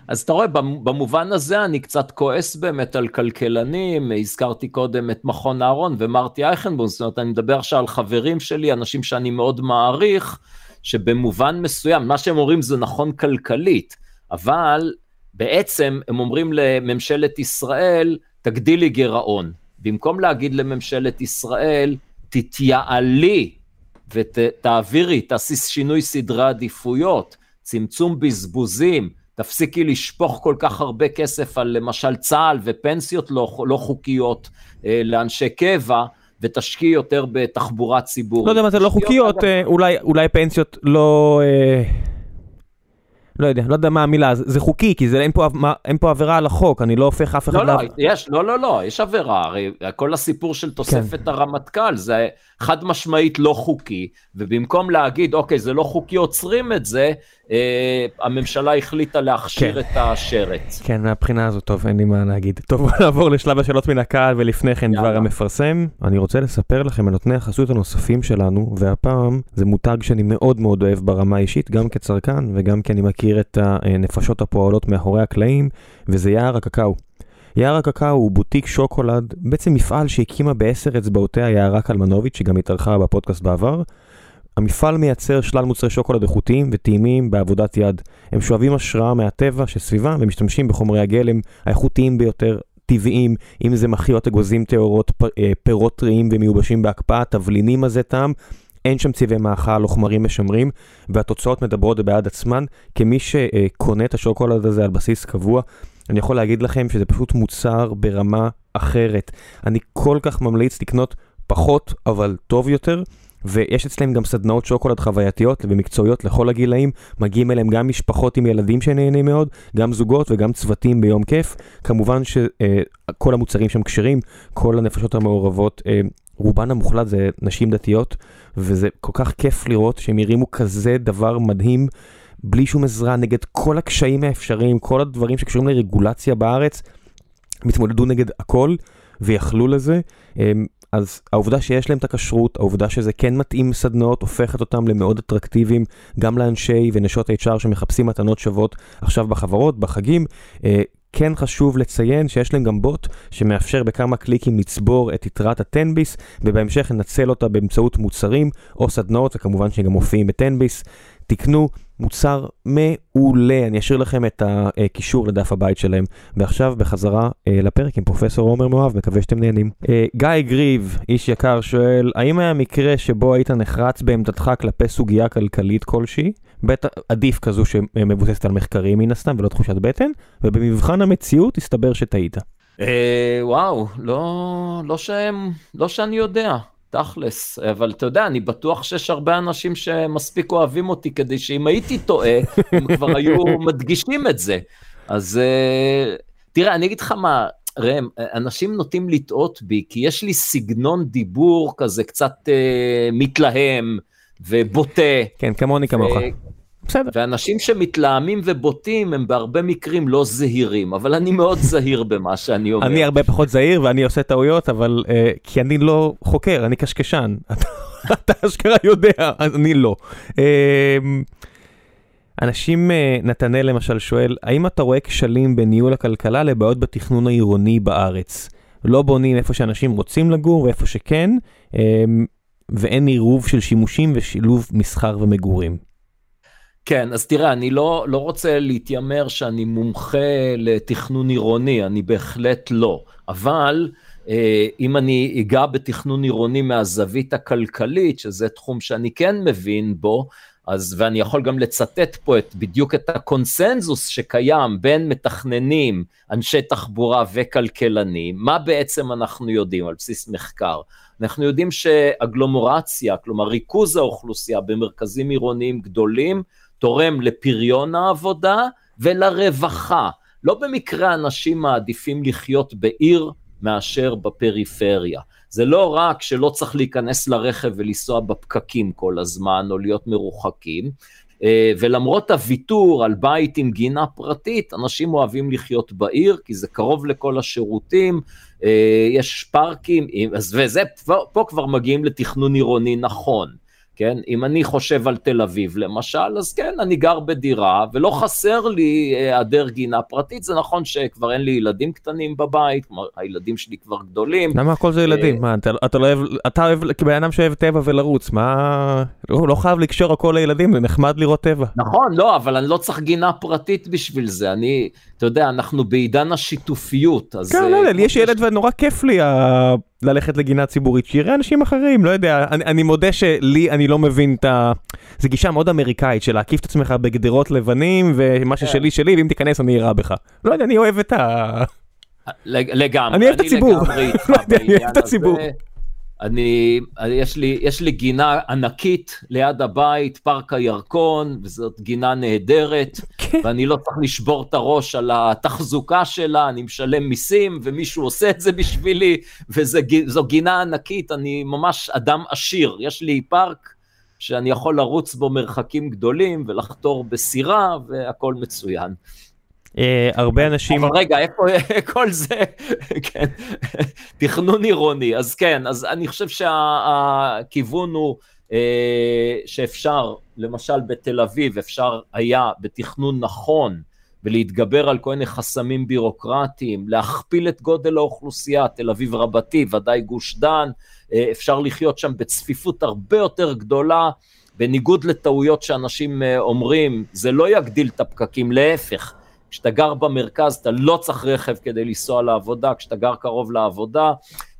B: אז אתה רואה, במובן הזה אני קצת כועס באמת על כלכלנים, הזכרתי קודם את מכון אהרון ומרטי אייכנבום, זאת אומרת, אני מדבר עכשיו על חברים שלי, אנשים שאני מאוד מעריך, שבמובן מסוים, מה שהם אומרים זה נכון כלכלית, אבל בעצם הם אומרים לממשלת ישראל, תגדילי גירעון. במקום להגיד לממשלת ישראל, תתייעלי ותעבירי, תעשי שינוי סדרי עדיפויות, צמצום בזבוזים, תפסיקי לשפוך כל כך הרבה כסף על למשל צה"ל ופנסיות לא, לא חוקיות אה, לאנשי קבע, ותשקיעי יותר בתחבורה ציבורית.
A: לא יודע מה זה לא חוקיות, אה, אולי, אולי פנסיות לא... אה... לא יודע, לא יודע מה המילה, זה חוקי, כי זה, אין, פה, מה, אין פה עבירה על החוק, אני לא הופך אף אחד...
B: לא, לא, יש, לא, לא, לא, יש עבירה, הרי כל הסיפור של תוספת כן. הרמטכ"ל זה חד משמעית לא חוקי, ובמקום להגיד, אוקיי, זה לא חוקי, עוצרים את זה, אה, הממשלה החליטה להכשיר כן. את השרץ.
A: כן, מהבחינה הזאת, טוב, אין לי מה להגיד. טוב, נעבור לשלב השאלות מן הקהל, ולפני כן דבר המפרסם. אני רוצה לספר לכם על נותני החסות הנוספים שלנו, והפעם זה מותג שאני מאוד מאוד אוהב ברמה האישית, גם כצרכן וגם כי אני מכיר את הנפשות הפועלות מאחורי הקלעים, וזה יער הקקאו. יער הקקאו הוא בוטיק שוקולד, בעצם מפעל שהקימה בעשר אצבעותיה יערה קלמנוביץ', שגם התארחה בפודקאסט בעבר. המפעל מייצר שלל מוצרי שוקולד איכותיים וטעימים בעבודת יד. הם שואבים השראה מהטבע שסביבם ומשתמשים בחומרי הגלם האיכותיים ביותר, טבעיים, אם זה מחיות אגוזים טהורות, אה, פירות טריים ומיובשים בהקפאה, תבלינים עזי טעם. אין שם צבעי מאכל או חומרים משמרים, והתוצאות מדברות בעד עצמן. כמי שקונה את השוקולד הזה על בסיס קבוע, אני יכול להגיד לכם שזה פשוט מוצר ברמה אחרת. אני כל כך ממליץ לקנות פחות, אבל טוב יותר. ויש אצלם גם סדנאות שוקולד חווייתיות ומקצועיות לכל הגילאים, מגיעים אליהם גם משפחות עם ילדים שנהנים מאוד, גם זוגות וגם צוותים ביום כיף. כמובן שכל המוצרים שם כשרים, כל הנפשות המעורבות, אה, רובן המוחלט זה נשים דתיות, וזה כל כך כיף לראות שהם הרימו כזה דבר מדהים. בלי שום עזרה נגד כל הקשיים האפשריים, כל הדברים שקשורים לרגולציה בארץ, הם התמודדו נגד הכל ויכלו לזה. אמ, אז העובדה שיש להם את הכשרות, העובדה שזה כן מתאים סדנאות, הופכת אותם למאוד אטרקטיביים גם לאנשי ונשות HR שמחפשים מתנות שוות עכשיו בחברות, בחגים. אה, כן חשוב לציין שיש להם גם בוט שמאפשר בכמה קליקים לצבור את יתרת הטנביס ובהמשך לנצל אותה באמצעות מוצרים או סדנאות וכמובן שגם מופיעים בטנביס. תקנו מוצר מעולה, אני אשאיר לכם את הקישור לדף הבית שלהם. ועכשיו בחזרה אה, לפרק עם פרופסור עומר מואב, מקווה שאתם נהנים. אה, גיא גריב, איש יקר, שואל, האם היה מקרה שבו היית נחרץ בעמדתך כלפי סוגיה כלכלית כלשהי? בטח עדיף כזו שמבוססת על מחקרים מן הסתם ולא תחושת בטן, ובמבחן המציאות הסתבר שטעית.
B: אה, וואו, לא, לא, לא שאני יודע. תכלס, אבל אתה יודע, אני בטוח שיש הרבה אנשים שמספיק אוהבים אותי כדי שאם הייתי טועה, הם כבר היו מדגישים את זה. אז אה, תראה, אני אגיד לך מה, ראם, אנשים נוטים לטעות בי, כי יש לי סגנון דיבור כזה קצת אה, מתלהם ובוטה.
A: כן, כמוני כמוך.
B: בסדר. ואנשים שמתלהמים ובוטים הם בהרבה מקרים לא זהירים, אבל אני מאוד זהיר במה שאני אומר.
A: אני הרבה פחות זהיר ואני עושה טעויות, אבל uh, כי אני לא חוקר, אני קשקשן. אתה אשכרה יודע, אז אני לא. Uh, אנשים, uh, נתנאל למשל שואל, האם אתה רואה כשלים בניהול הכלכלה לבעיות בתכנון העירוני בארץ? לא בונים איפה שאנשים רוצים לגור ואיפה שכן, uh, ואין עירוב של שימושים ושילוב מסחר ומגורים.
B: כן, אז תראה, אני לא, לא רוצה להתיימר שאני מומחה לתכנון עירוני, אני בהחלט לא. אבל אה, אם אני אגע בתכנון עירוני מהזווית הכלכלית, שזה תחום שאני כן מבין בו, אז, ואני יכול גם לצטט פה את, בדיוק את הקונסנזוס שקיים בין מתכננים, אנשי תחבורה וכלכלנים, מה בעצם אנחנו יודעים על בסיס מחקר? אנחנו יודעים שאגלומורציה, כלומר ריכוז האוכלוסייה במרכזים עירוניים גדולים, תורם לפריון העבודה ולרווחה. לא במקרה אנשים מעדיפים לחיות בעיר מאשר בפריפריה. זה לא רק שלא צריך להיכנס לרכב ולנסוע בפקקים כל הזמן או להיות מרוחקים, אה, ולמרות הוויתור על בית עם גינה פרטית, אנשים אוהבים לחיות בעיר, כי זה קרוב לכל השירותים, אה, יש פארקים, וזה, פה כבר מגיעים לתכנון עירוני נכון. כן? אם אני חושב על תל אביב למשל, אז כן, אני גר בדירה, ולא חסר לי אה, היעדר גינה פרטית, זה נכון שכבר אין לי ילדים קטנים בבית, כלומר, הילדים שלי כבר גדולים.
A: למה הכל זה ילדים? אה, מה, אתה, אתה לא אוהב, אתה אוהב, כבן אדם שאוהב טבע ולרוץ, מה... לא, לא חייב לקשור הכל לילדים, זה נחמד לראות טבע.
B: נכון, לא, אבל אני לא צריך גינה פרטית בשביל זה, אני, אתה יודע, אנחנו בעידן השיתופיות, אז...
A: כן, לא, לי יש ילד ונורא כיף לי ללכת לגינה ציבורית, שיראה אנשים אחרים, לא יודע, אני, אני מודה שלי, אני לא מבין את ה... זו גישה מאוד אמריקאית של להקיף את עצמך בגדרות לבנים, ומה
B: כן.
A: ששלי שלי, ואם תיכנס אני אירה בך. לא יודע, אני אוהב את ה...
B: לגמרי.
A: אני אוהב את הציבור. אני אוהב את הציבור.
B: אני, יש לי, יש לי גינה ענקית ליד הבית, פארק הירקון, וזאת גינה נהדרת,
A: כן.
B: ואני לא צריך לשבור את הראש על התחזוקה שלה, אני משלם מיסים, ומישהו עושה את זה בשבילי, וזו גינה ענקית, אני ממש אדם עשיר, יש לי פארק שאני יכול לרוץ בו מרחקים גדולים, ולחתור בסירה, והכל מצוין.
A: אה, הרבה אנשים...
B: אבל רגע, איפה כל זה? כן, תכנון עירוני. אז כן, אז אני חושב שהכיוון הוא אה, שאפשר, למשל בתל אביב, אפשר היה בתכנון נכון, ולהתגבר על כל מיני חסמים בירוקרטיים, להכפיל את גודל האוכלוסייה, תל אביב רבתי, ודאי גוש דן, אה, אפשר לחיות שם בצפיפות הרבה יותר גדולה, בניגוד לטעויות שאנשים אומרים, זה לא יגדיל את הפקקים, להפך. כשאתה גר במרכז אתה לא צריך רכב כדי לנסוע לעבודה, כשאתה גר קרוב לעבודה,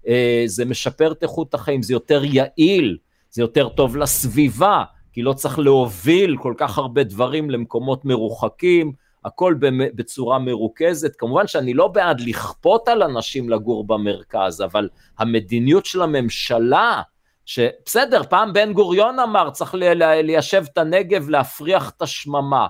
B: אה, זה משפר את איכות החיים, זה יותר יעיל, זה יותר טוב לסביבה, כי לא צריך להוביל כל כך הרבה דברים למקומות מרוחקים, הכל בצורה מרוכזת. כמובן שאני לא בעד לכפות על אנשים לגור במרכז, אבל המדיניות של הממשלה, שבסדר, פעם בן גוריון אמר, צריך ליישב את הנגב, להפריח את השממה.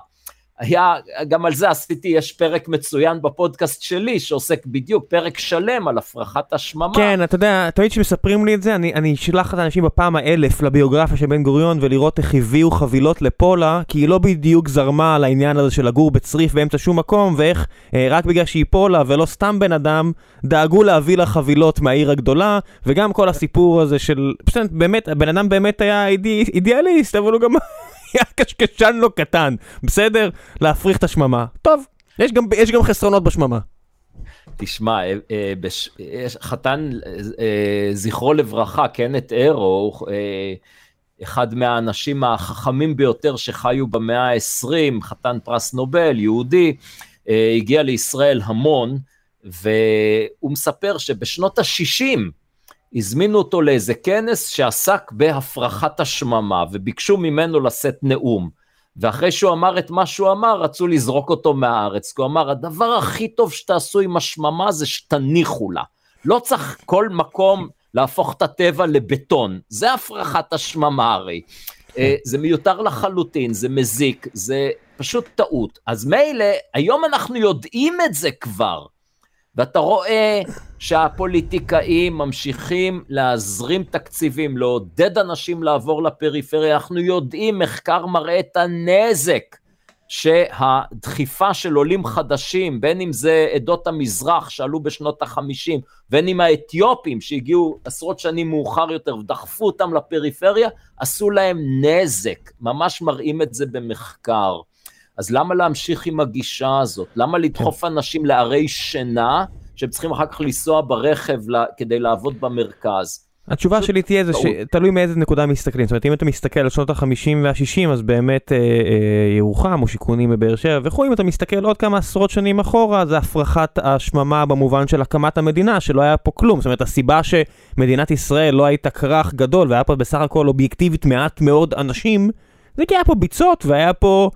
B: היה, גם על זה עשיתי, יש פרק מצוין בפודקאסט שלי, שעוסק בדיוק, פרק שלם על הפרחת השממה.
A: כן, אתה יודע, תמיד כשמספרים לי את זה, אני, אני אשלח את האנשים בפעם האלף לביוגרפיה של בן גוריון, ולראות איך הביאו חבילות לפולה, כי היא לא בדיוק זרמה על העניין הזה של לגור בצריף באמצע שום מקום, ואיך אה, רק בגלל שהיא פולה ולא סתם בן אדם, דאגו להביא לה חבילות מהעיר הגדולה, וגם כל הסיפור הזה של, פשוט באמת, הבן אדם באמת היה אידי, אידיאליסט, אבל הוא גם... היה קשקשן לא קטן, בסדר? להפריך את השממה. טוב, יש גם, יש גם חסרונות בשממה.
B: תשמע, אה, אה. יש חתן, אה, זכרו לברכה, קנט אירו, אחד מהאנשים החכמים ביותר שחיו במאה ה-20, חתן פרס נובל, יהודי, הגיע לישראל המון, והוא מספר שבשנות ה-60, הזמינו אותו לאיזה כנס שעסק בהפרחת השממה, וביקשו ממנו לשאת נאום. ואחרי שהוא אמר את מה שהוא אמר, רצו לזרוק אותו מהארץ, כי הוא אמר, הדבר הכי טוב שתעשו עם השממה זה שתניחו לה. לא צריך כל מקום להפוך את הטבע לבטון, זה הפרחת השממה הרי. זה מיותר לחלוטין, זה מזיק, זה פשוט טעות. אז מילא, היום אנחנו יודעים את זה כבר. ואתה רואה שהפוליטיקאים ממשיכים להזרים תקציבים, לעודד אנשים לעבור לפריפריה, אנחנו יודעים, מחקר מראה את הנזק שהדחיפה של עולים חדשים, בין אם זה עדות המזרח שעלו בשנות החמישים, בין אם האתיופים שהגיעו עשרות שנים מאוחר יותר ודחפו אותם לפריפריה, עשו להם נזק, ממש מראים את זה במחקר. אז למה להמשיך עם הגישה הזאת? למה לדחוף אנשים לערי שינה, שהם צריכים אחר כך לנסוע ברכב כדי לעבוד במרכז?
A: התשובה שלי תהיה זה שתלוי מאיזה נקודה מסתכלים, זאת אומרת אם אתה מסתכל על שנות ה-50 וה-60 אז באמת אה, אה, ירוחם או שיכונים בבאר שבע וכו', אם אתה מסתכל עוד כמה עשרות שנים אחורה זה הפרחת השממה במובן של הקמת המדינה שלא היה פה כלום, זאת אומרת הסיבה שמדינת ישראל לא הייתה כרך גדול והיה פה בסך הכל אובייקטיבית מעט מאוד אנשים, זה כי היה פה ביצות והיה פה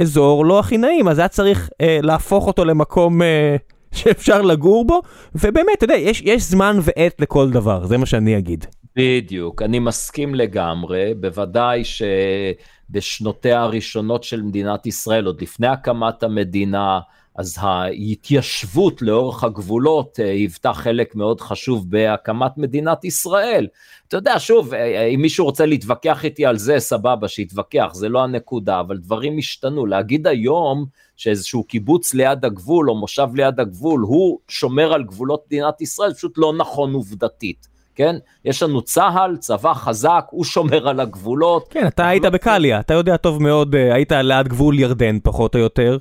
A: אזור לא הכי נעים, אז היה צריך אה, להפוך אותו למקום אה, שאפשר לגור בו, ובאמת, אתה יודע, יש, יש זמן ועת לכל דבר, זה מה שאני אגיד.
B: בדיוק, אני מסכים לגמרי, בוודאי שבשנותיה הראשונות של מדינת ישראל, עוד לפני הקמת המדינה, אז ההתיישבות לאורך הגבולות היוותה חלק מאוד חשוב בהקמת מדינת ישראל. אתה יודע, שוב, אם מישהו רוצה להתווכח איתי על זה, סבבה, שיתווכח, זה לא הנקודה, אבל דברים השתנו. להגיד היום שאיזשהו קיבוץ ליד הגבול או מושב ליד הגבול, הוא שומר על גבולות מדינת ישראל, פשוט לא נכון עובדתית. כן? יש לנו צה"ל, צבא חזק, הוא שומר על הגבולות.
A: כן, אתה היית בקליה, אתה יודע טוב מאוד, היית ליד גבול ירדן פחות או יותר.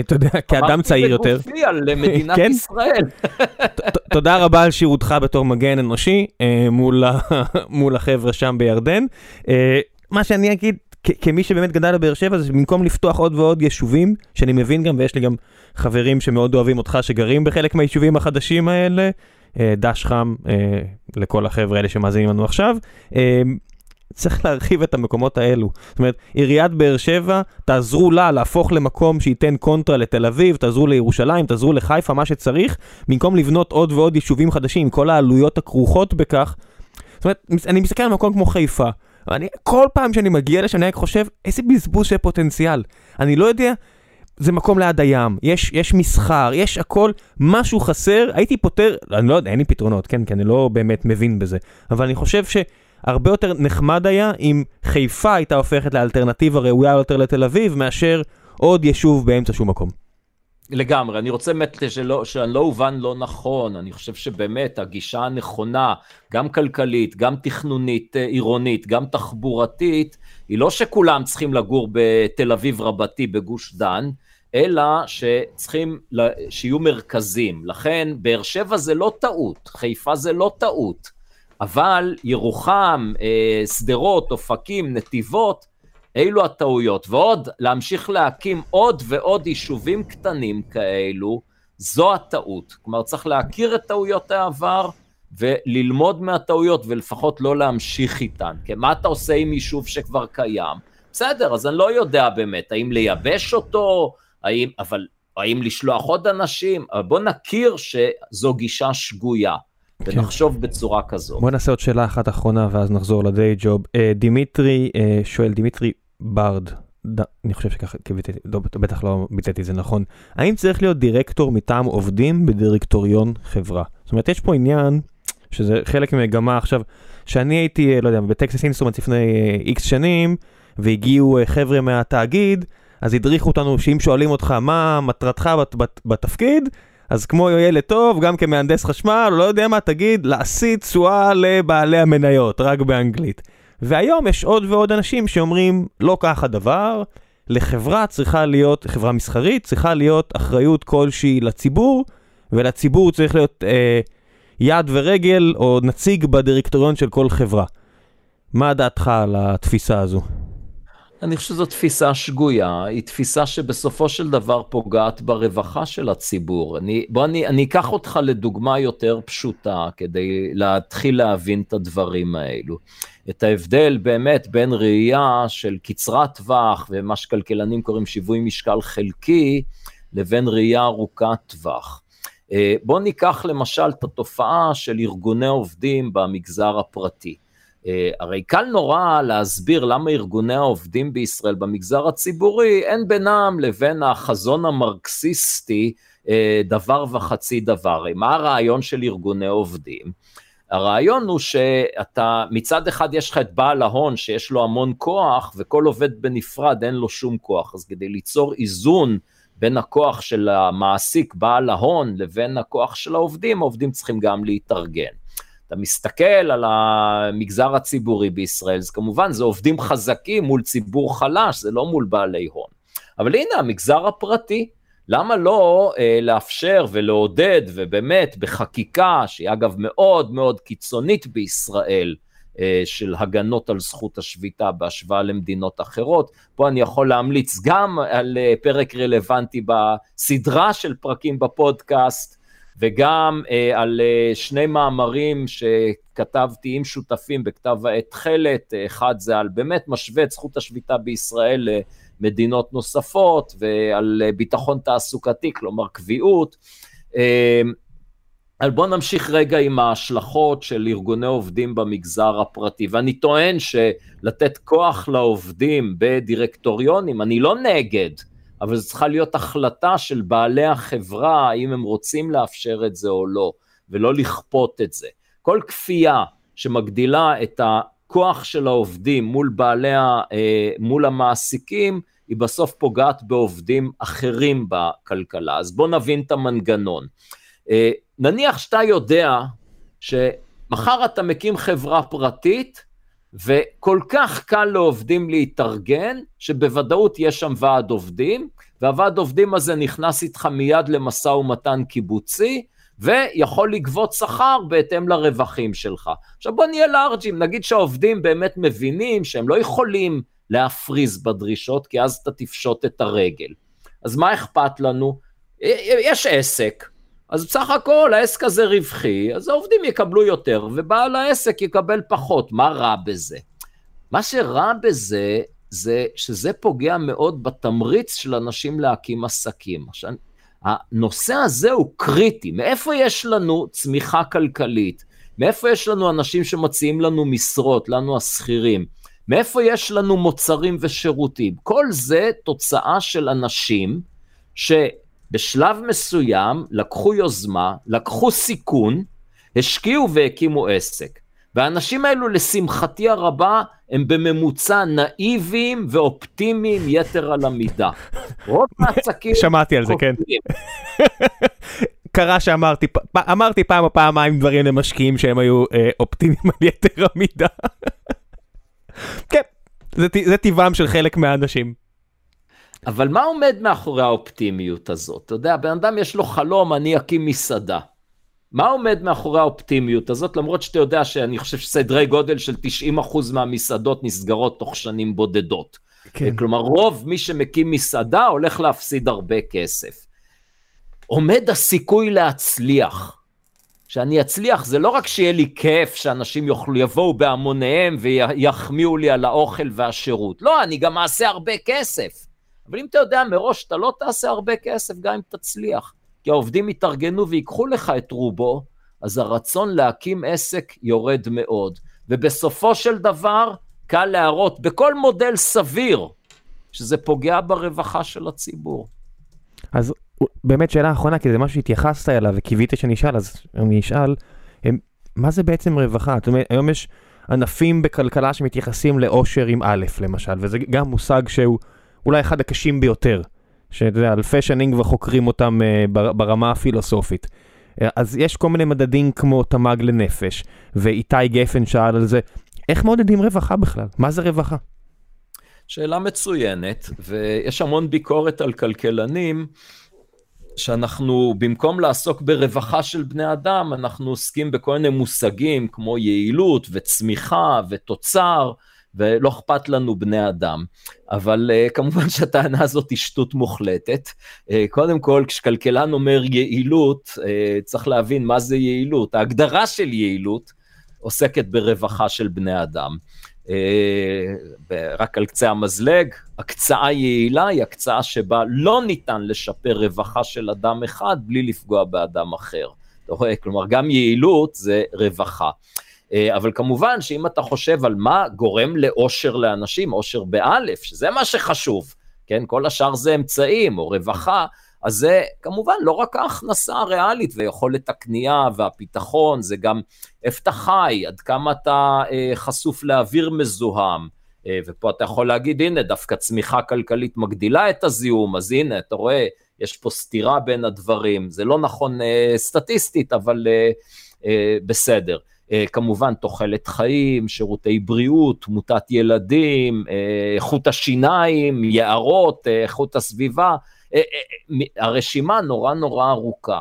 A: אתה יודע, כאדם צעיר יותר.
B: אמרתי בגופי על מדינת ישראל.
A: תודה רבה על שירותך בתור מגן אנושי מול החבר'ה שם בירדן. מה שאני אגיד, כמי שבאמת גדל בבאר שבע, זה במקום לפתוח עוד ועוד יישובים, שאני מבין גם, ויש לי גם חברים שמאוד אוהבים אותך, שגרים בחלק מהיישובים החדשים האלה, דש חם לכל החבר'ה האלה שמאזינים לנו עכשיו. צריך להרחיב את המקומות האלו. זאת אומרת, עיריית באר שבע, תעזרו לה להפוך למקום שייתן קונטרה לתל אביב, תעזרו לירושלים, תעזרו לחיפה, מה שצריך, במקום לבנות עוד ועוד יישובים חדשים, כל העלויות הכרוכות בכך. זאת אומרת, אני מסתכל על מקום כמו חיפה, ואני, כל פעם שאני מגיע לשם, אני רק חושב, איזה בזבוז של פוטנציאל. אני לא יודע, זה מקום ליד הים, יש, יש מסחר, יש הכל, משהו חסר, הייתי פותר, אני לא יודע, אין לי פתרונות, כן, כי אני לא באמת מבין בזה, אבל אני חושב ש... הרבה יותר נחמד היה אם חיפה הייתה הופכת לאלטרנטיבה ראויה יותר לתל אביב, מאשר עוד יישוב באמצע שום מקום.
B: לגמרי, אני רוצה באמת שלא, שאני לא אובן לא נכון, אני חושב שבאמת הגישה הנכונה, גם כלכלית, גם תכנונית אה, עירונית, גם תחבורתית, היא לא שכולם צריכים לגור בתל אביב רבתי בגוש דן, אלא שצריכים שיהיו מרכזים. לכן באר שבע זה לא טעות, חיפה זה לא טעות. אבל ירוחם, אה, שדרות, אופקים, נתיבות, אלו הטעויות. ועוד, להמשיך להקים עוד ועוד יישובים קטנים כאלו, זו הטעות. כלומר, צריך להכיר את טעויות העבר וללמוד מהטעויות ולפחות לא להמשיך איתן. כי מה אתה עושה עם יישוב שכבר קיים? בסדר, אז אני לא יודע באמת, האם לייבש אותו, האם, אבל האם לשלוח עוד אנשים? בוא נכיר שזו גישה שגויה. כן. ונחשוב בצורה כזו.
A: בוא נעשה עוד שאלה אחת אחרונה ואז נחזור ל day job. אה, דימיטרי אה, שואל, דימיטרי ברד, ד... אני חושב שככה קיוויתי, לא, בטח לא ביטאתי את זה נכון. האם צריך להיות דירקטור מטעם עובדים בדירקטוריון חברה? זאת אומרת, יש פה עניין שזה חלק ממגמה עכשיו, שאני הייתי, אה, לא יודע, בטקסס אינסטרומנט לפני איקס שנים, והגיעו חבר'ה מהתאגיד, אז הדריכו אותנו שאם שואלים אותך מה מטרתך בת, בת, בתפקיד, אז כמו ילד טוב, גם כמהנדס חשמל, לא יודע מה, תגיד, להשיא תשואה לבעלי המניות, רק באנגלית. והיום יש עוד ועוד אנשים שאומרים, לא כך הדבר, לחברה צריכה להיות, חברה מסחרית, צריכה להיות אחריות כלשהי לציבור, ולציבור צריך להיות אה, יד ורגל או נציג בדירקטוריון של כל חברה. מה דעתך על התפיסה הזו?
B: אני חושב שזו תפיסה שגויה, היא תפיסה שבסופו של דבר פוגעת ברווחה של הציבור. אני, בוא אני, אני אקח אותך לדוגמה יותר פשוטה, כדי להתחיל להבין את הדברים האלו. את ההבדל באמת בין ראייה של קצרת טווח, ומה שכלכלנים קוראים שיווי משקל חלקי, לבין ראייה ארוכת טווח. אה, בוא ניקח למשל את התופעה של ארגוני עובדים במגזר הפרטי. אה, הרי קל נורא להסביר למה ארגוני העובדים בישראל במגזר הציבורי אין בינם לבין החזון המרקסיסטי אה, דבר וחצי דבר. מה הרעיון של ארגוני עובדים? הרעיון הוא שאתה, מצד אחד יש לך את בעל ההון שיש לו המון כוח וכל עובד בנפרד אין לו שום כוח, אז כדי ליצור איזון בין הכוח של המעסיק בעל ההון לבין הכוח של העובדים, העובדים צריכים גם להתארגן. אתה מסתכל על המגזר הציבורי בישראל, אז כמובן זה עובדים חזקים מול ציבור חלש, זה לא מול בעלי הון. אבל הנה המגזר הפרטי, למה לא אה, לאפשר ולעודד ובאמת בחקיקה, שהיא אגב מאוד מאוד קיצונית בישראל, אה, של הגנות על זכות השביתה בהשוואה למדינות אחרות. פה אני יכול להמליץ גם על אה, פרק רלוונטי בסדרה של פרקים בפודקאסט, וגם אה, על אה, שני מאמרים שכתבתי עם שותפים בכתב העת תכלת, אחד זה על באמת משווה את זכות השביתה בישראל למדינות נוספות, ועל אה, ביטחון תעסוקתי, כלומר קביעות. אה, אבל בואו נמשיך רגע עם ההשלכות של ארגוני עובדים במגזר הפרטי, ואני טוען שלתת כוח לעובדים בדירקטוריונים, אני לא נגד, אבל זו צריכה להיות החלטה של בעלי החברה, האם הם רוצים לאפשר את זה או לא, ולא לכפות את זה. כל כפייה שמגדילה את הכוח של העובדים מול בעלי, אה, מול המעסיקים, היא בסוף פוגעת בעובדים אחרים בכלכלה. אז בואו נבין את המנגנון. אה, נניח שאתה יודע שמחר אתה מקים חברה פרטית, וכל כך קל לעובדים להתארגן, שבוודאות יש שם ועד עובדים, והוועד עובדים הזה נכנס איתך מיד למשא ומתן קיבוצי, ויכול לגבות שכר בהתאם לרווחים שלך. עכשיו בוא נהיה לארג'ים, נגיד שהעובדים באמת מבינים שהם לא יכולים להפריז בדרישות, כי אז אתה תפשוט את הרגל. אז מה אכפת לנו? יש עסק, אז בסך הכל העסק הזה רווחי, אז העובדים יקבלו יותר, ובעל העסק יקבל פחות. מה רע בזה? מה שרע בזה, זה שזה פוגע מאוד בתמריץ של אנשים להקים עסקים. עכשיו, הנושא הזה הוא קריטי. מאיפה יש לנו צמיחה כלכלית? מאיפה יש לנו אנשים שמציעים לנו משרות, לנו השכירים? מאיפה יש לנו מוצרים ושירותים? כל זה תוצאה של אנשים שבשלב מסוים לקחו יוזמה, לקחו סיכון, השקיעו והקימו עסק. והאנשים האלו, לשמחתי הרבה, הם בממוצע נאיביים ואופטימיים יתר על המידה. רוב העסקים...
A: שמעתי על זה, כן. קרה שאמרתי, אמרתי פעם או פעמיים דברים למשקיעים שהם היו אה, אופטימיים על יתר המידה. כן, זה, זה טבעם של חלק מהאנשים.
B: אבל מה עומד מאחורי האופטימיות הזאת? אתה יודע, בן אדם יש לו חלום, אני אקים מסעדה. מה עומד מאחורי האופטימיות הזאת, למרות שאתה יודע שאני חושב שסדרי גודל של 90% מהמסעדות נסגרות תוך שנים בודדות. כן. כלומר, רוב מי שמקים מסעדה הולך להפסיד הרבה כסף. עומד הסיכוי להצליח. שאני אצליח, זה לא רק שיהיה לי כיף שאנשים יוכלו, יבואו בהמוניהם ויחמיאו לי על האוכל והשירות. לא, אני גם אעשה הרבה כסף. אבל אם אתה יודע מראש, אתה לא תעשה הרבה כסף גם אם תצליח. כי העובדים יתארגנו ויקחו לך את רובו, אז הרצון להקים עסק יורד מאוד. ובסופו של דבר, קל להראות בכל מודל סביר, שזה פוגע ברווחה של הציבור.
A: אז באמת שאלה אחרונה, כי זה משהו שהתייחסת אליו וקיווית שאני אשאל, אז אני אשאל, הם, מה זה בעצם רווחה? זאת אומרת, היום יש ענפים בכלכלה שמתייחסים לאושר עם א', למשל, וזה גם מושג שהוא אולי אחד הקשים ביותר. שאתה יודע, אלפי שנים כבר חוקרים אותם uh, ברמה הפילוסופית. Uh, אז יש כל מיני מדדים כמו תמ"ג לנפש, ואיתי גפן שאל על זה, איך מעודדים רווחה בכלל? מה זה רווחה?
B: שאלה מצוינת, ויש המון ביקורת על כלכלנים, שאנחנו, במקום לעסוק ברווחה של בני אדם, אנחנו עוסקים בכל מיני מושגים כמו יעילות וצמיחה ותוצר, ולא אכפת לנו בני אדם. אבל uh, כמובן שהטענה הזאת היא שטות מוחלטת. Uh, קודם כל, כשכלכלן אומר יעילות, uh, צריך להבין מה זה יעילות. ההגדרה של יעילות עוסקת ברווחה של בני אדם. Uh, רק על קצה המזלג, הקצאה יעילה היא הקצאה שבה לא ניתן לשפר רווחה של אדם אחד בלי לפגוע באדם אחר. אתה רואה? כלומר, גם יעילות זה רווחה. אה, אבל כמובן שאם אתה חושב על מה גורם לאושר לאנשים, אושר באלף, שזה מה שחשוב, כן? כל השאר זה אמצעים או רווחה, אז זה כמובן לא רק ההכנסה הריאלית ויכולת הקנייה והפיתחון, זה גם איפה אתה חי, עד כמה אתה אה, חשוף לאוויר מזוהם. אה, ופה אתה יכול להגיד, הנה, דווקא צמיחה כלכלית מגדילה את הזיהום, אז הנה, אתה רואה, יש פה סתירה בין הדברים. זה לא נכון אה, סטטיסטית, אבל אה, אה, בסדר. אה, כמובן תוחלת חיים, שירותי בריאות, תמותת ילדים, אה, איכות השיניים, יערות, אה, איכות הסביבה, הרשימה נורא נורא ארוכה.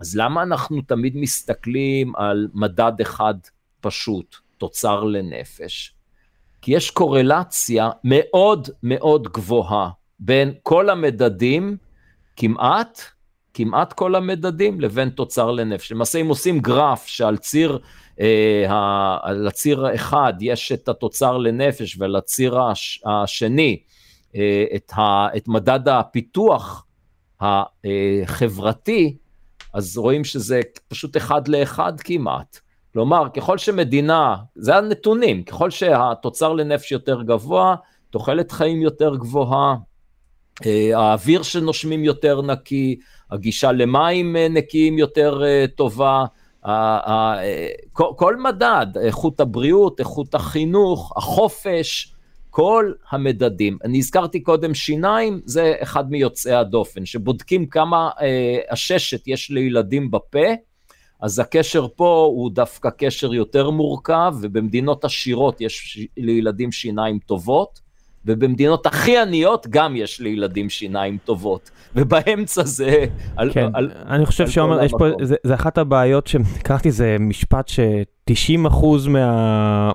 B: אז למה אנחנו תמיד מסתכלים על מדד אחד פשוט, תוצר לנפש? כי יש קורלציה מאוד מאוד גבוהה בין כל המדדים, כמעט, כמעט כל המדדים, לבין תוצר לנפש. למעשה, אם עושים גרף שעל ציר אה, על הציר האחד יש את התוצר לנפש ועל הציר השני אה, את, ה, את מדד הפיתוח החברתי, אז רואים שזה פשוט אחד לאחד כמעט. כלומר, ככל שמדינה, זה הנתונים, ככל שהתוצר לנפש יותר גבוה, תוחלת חיים יותר גבוהה, אה, האוויר שנושמים יותר נקי, הגישה למים נקיים יותר טובה, כל מדד, איכות הבריאות, איכות החינוך, החופש, כל המדדים. אני הזכרתי קודם שיניים, זה אחד מיוצאי הדופן, שבודקים כמה אה, עששת יש לילדים בפה, אז הקשר פה הוא דווקא קשר יותר מורכב, ובמדינות עשירות יש לילדים שיניים טובות. ובמדינות הכי עניות גם יש לילדים שיניים טובות, ובאמצע זה...
A: כן, על, אני חושב שעומר, יש פה, זה, זה אחת הבעיות שקראתי, זה משפט ש-90% מה...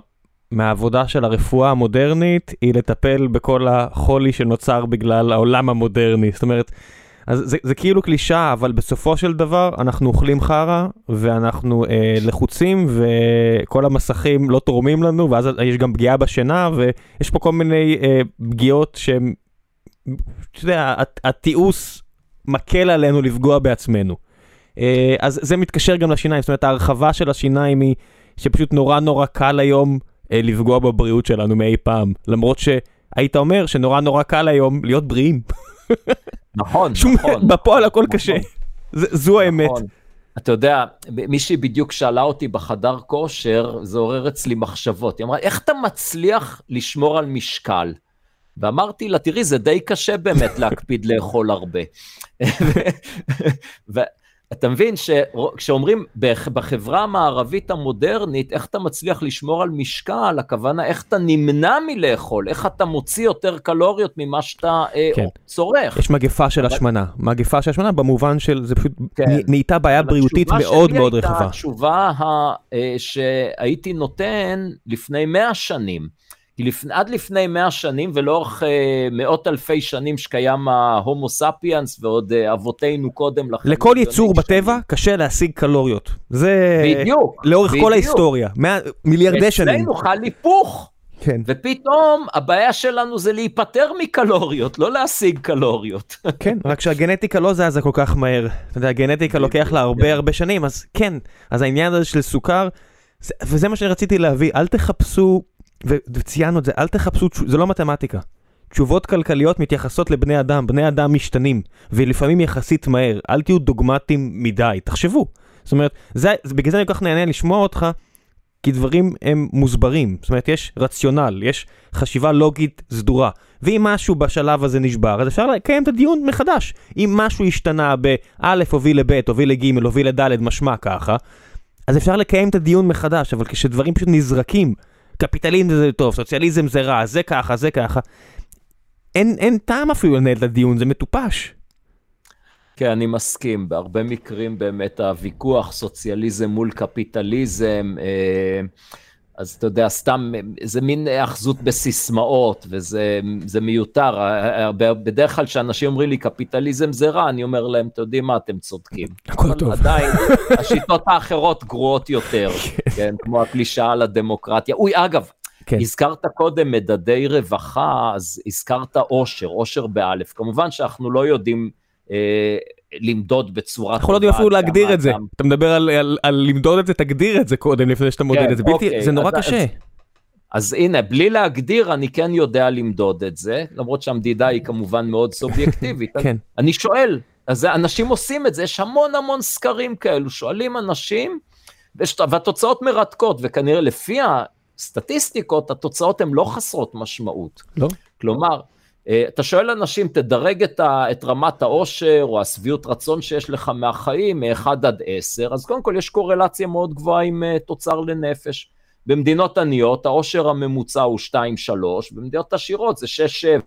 A: מהעבודה של הרפואה המודרנית היא לטפל בכל החולי שנוצר בגלל העולם המודרני. זאת אומרת, אז זה, זה כאילו קלישאה, אבל בסופו של דבר אנחנו אוכלים חרא, ואנחנו אה, לחוצים, וכל המסכים לא תורמים לנו, ואז יש גם פגיעה בשינה, ויש פה כל מיני אה, פגיעות שהן, אתה יודע, התיעוש מקל עלינו לפגוע בעצמנו. אה, אז זה מתקשר גם לשיניים, זאת אומרת ההרחבה של השיניים היא שפשוט נורא נורא קל היום אה, לפגוע בבריאות שלנו מאי פעם, למרות שהיית אומר שנורא נורא קל היום להיות בריאים.
B: נכון, נכון.
A: בפועל הכל נכון. קשה, זו האמת.
B: נכון. אתה יודע, מישהי בדיוק שאלה אותי בחדר כושר, זה עורר אצלי מחשבות. היא אמרה, איך אתה מצליח לשמור על משקל? ואמרתי לה, תראי, זה די קשה באמת להקפיד לאכול הרבה. אתה מבין שכשאומרים בחברה המערבית המודרנית, איך אתה מצליח לשמור על משקל, הכוונה איך אתה נמנע מלאכול, איך אתה מוציא יותר קלוריות ממה שאתה אה, כן. צורך.
A: יש מגפה של אבל... השמנה, מגפה של השמנה במובן של, זה פשוט כן. נהייתה בעיה בריאותית מאוד מאוד רחבה.
B: התשובה אה, שהייתי נותן לפני 100 שנים. כי לפ... עד לפני מאה שנים ולאורך אה, מאות אלפי שנים שקיים ההומו ספיאנס ועוד אה, אבותינו קודם לכן.
A: לכל יצור בטבע שנים. קשה להשיג קלוריות. זה
B: בדיוק.
A: לאורך בדיוק. כל ההיסטוריה, מאה, מיליארדי שנים.
B: אצלנו חל היפוך. כן. ופתאום הבעיה שלנו זה להיפטר מקלוריות, לא להשיג קלוריות.
A: כן, רק שהגנטיקה לא זזה כל כך מהר. אתה יודע, הגנטיקה לוקח לה הרבה הרבה שנים, אז כן, אז העניין הזה של סוכר, זה, וזה מה שרציתי להביא, אל תחפשו וציינו את זה, אל תחפשו, זה לא מתמטיקה. תשובות כלכליות מתייחסות לבני אדם, בני אדם משתנים, ולפעמים יחסית מהר, אל תהיו דוגמטיים מדי, תחשבו. זאת אומרת, זה, בגלל זה אני כל כך נהנה לשמוע אותך, כי דברים הם מוסברים, זאת אומרת, יש רציונל, יש חשיבה לוגית סדורה. ואם משהו בשלב הזה נשבר, אז אפשר לקיים את הדיון מחדש. אם משהו השתנה באלף הוביל לבית, הוביל לג', הוביל לד', משמע ככה, אז אפשר לקיים את הדיון מחדש, אבל כשדברים פשוט נזרקים קפיטליזם זה טוב, סוציאליזם זה רע, זה ככה, זה ככה. אין, אין טעם אפילו לנהל את הדיון, זה מטופש.
B: כן, אני מסכים, בהרבה מקרים באמת הוויכוח סוציאליזם מול קפיטליזם, אה, אז אתה יודע, סתם, זה מין היאחזות בסיסמאות, וזה מיותר. בדרך כלל כשאנשים אומרים לי קפיטליזם זה רע, אני אומר להם, אתם יודעים מה, אתם צודקים.
A: הכל טוב.
B: עדיין, השיטות האחרות גרועות יותר, כן, כן כמו הקלישאה על הדמוקרטיה. אוי, אגב, כן. הזכרת קודם מדדי רווחה, אז הזכרת עושר, עושר באלף. כמובן שאנחנו לא יודעים... אה, למדוד בצורה.
A: אנחנו לא יודעים אפילו להגדיר את זה. אתה מדבר על למדוד את זה, תגדיר את זה קודם לפני שאתה מודד כן, את זה. אוקיי, זה נורא קשה.
B: אז הנה, בלי להגדיר, אני כן יודע למדוד את זה, למרות שהמדידה היא כמובן מאוד סובייקטיבית. כן. אני שואל, אז אנשים עושים את זה, יש המון המון סקרים כאלו, שואלים אנשים, והתוצאות מרתקות, וכנראה לפי הסטטיסטיקות, התוצאות הן לא חסרות משמעות. לא. כלומר, אתה שואל אנשים, תדרג את, ה, את רמת העושר או השביעות רצון שיש לך מהחיים מ-1 עד 10, אז קודם כל יש קורלציה מאוד גבוהה עם uh, תוצר לנפש. במדינות עניות העושר הממוצע הוא 2-3, במדינות עשירות זה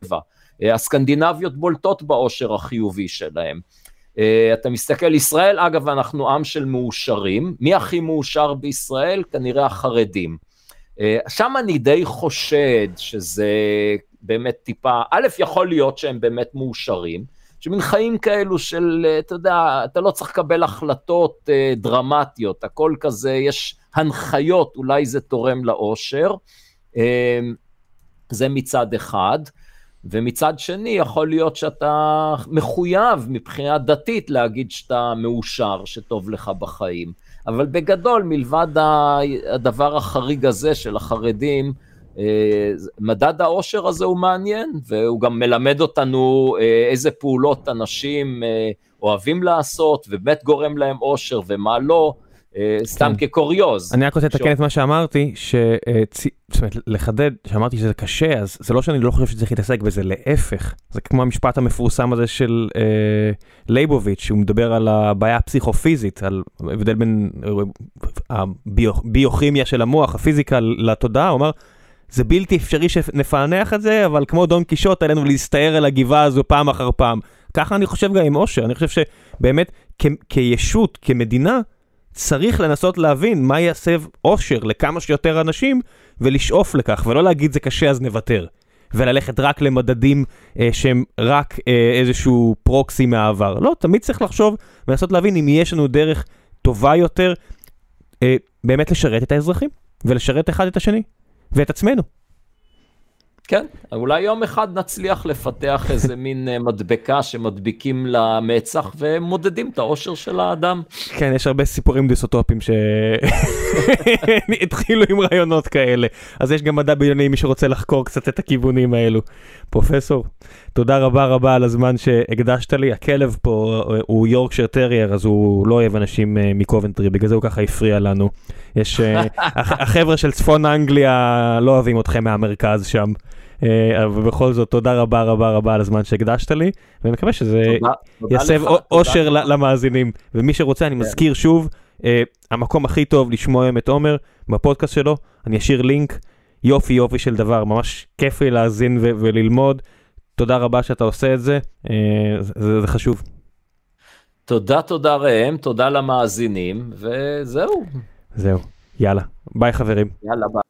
B: 6-7. Uh, אה, הסקנדינביות בולטות בעושר החיובי שלהם. Uh, אתה מסתכל, ישראל, אגב, אנחנו עם של מאושרים. מי הכי מאושר בישראל? כנראה החרדים. שם אני די חושד שזה באמת טיפה, א', יכול להיות שהם באמת מאושרים, שמין חיים כאלו של, אתה יודע, אתה לא צריך לקבל החלטות אה, דרמטיות, הכל כזה, יש הנחיות, אולי זה תורם לאושר. אה, זה מצד אחד. ומצד שני, יכול להיות שאתה מחויב מבחינה דתית להגיד שאתה מאושר, שטוב לך בחיים. אבל בגדול, מלבד הדבר החריג הזה של החרדים, אה, מדד העושר הזה הוא מעניין, והוא גם מלמד אותנו אה, איזה פעולות אנשים אה, אוהבים לעשות, ובאמת גורם להם עושר ומה לא. סתם כן. כקוריוז.
A: אני רק רוצה לתקן את מה שאמרתי, ש... זאת אומרת, לחדד, שאמרתי שזה קשה, אז זה לא שאני לא חושב שצריך להתעסק בזה, להפך. זה כמו המשפט המפורסם הזה של אה, לייבוביץ', שהוא מדבר על הבעיה הפסיכופיזית, על הבדל בין הביוכימיה של המוח, הפיזיקה לתודעה, הוא אמר, זה בלתי אפשרי שנפענח את זה, אבל כמו דון קישוט עלינו להסתער על הגבעה הזו פעם אחר פעם. ככה אני חושב גם עם אושר, אני חושב שבאמת כ- כישות, כמדינה, צריך לנסות להבין מה יסב אושר לכמה שיותר אנשים ולשאוף לכך, ולא להגיד זה קשה אז נוותר. וללכת רק למדדים אה, שהם רק אה, איזשהו פרוקסי מהעבר. לא, תמיד צריך לחשוב ולנסות להבין אם יש לנו דרך טובה יותר אה, באמת לשרת את האזרחים ולשרת אחד את השני ואת עצמנו.
B: כן, אולי יום אחד נצליח לפתח איזה מין אה, מדבקה שמדביקים למצח ומודדים את האושר של האדם.
A: כן, יש הרבה סיפורים דיסוטופיים שהתחילו עם רעיונות כאלה. אז יש גם מדע בדיוני מי שרוצה לחקור קצת את הכיוונים האלו. פרופסור, תודה רבה רבה על הזמן שהקדשת לי. הכלב פה אה, הוא יורקשר טרייר, אז הוא לא אוהב אנשים אה, מקובנטרי, בגלל זה הוא ככה הפריע לנו. יש, החבר'ה של צפון אנגליה לא אוהבים אתכם מהמרכז שם. אה, אבל בכל זאת, תודה רבה רבה רבה על הזמן שהקדשת לי, ואני מקווה שזה יסב אושר למאזינים. ומי שרוצה, אני כן. מזכיר שוב, אה, המקום הכי טוב לשמוע היום את עומר בפודקאסט שלו, אני אשאיר לינק, יופי יופי של דבר, ממש כיף לי להאזין וללמוד. תודה רבה שאתה עושה את זה, אה, זה חשוב.
B: תודה, תודה ראם, תודה למאזינים, וזהו.
A: זהו, יאללה, ביי חברים.
B: יאללה, ביי.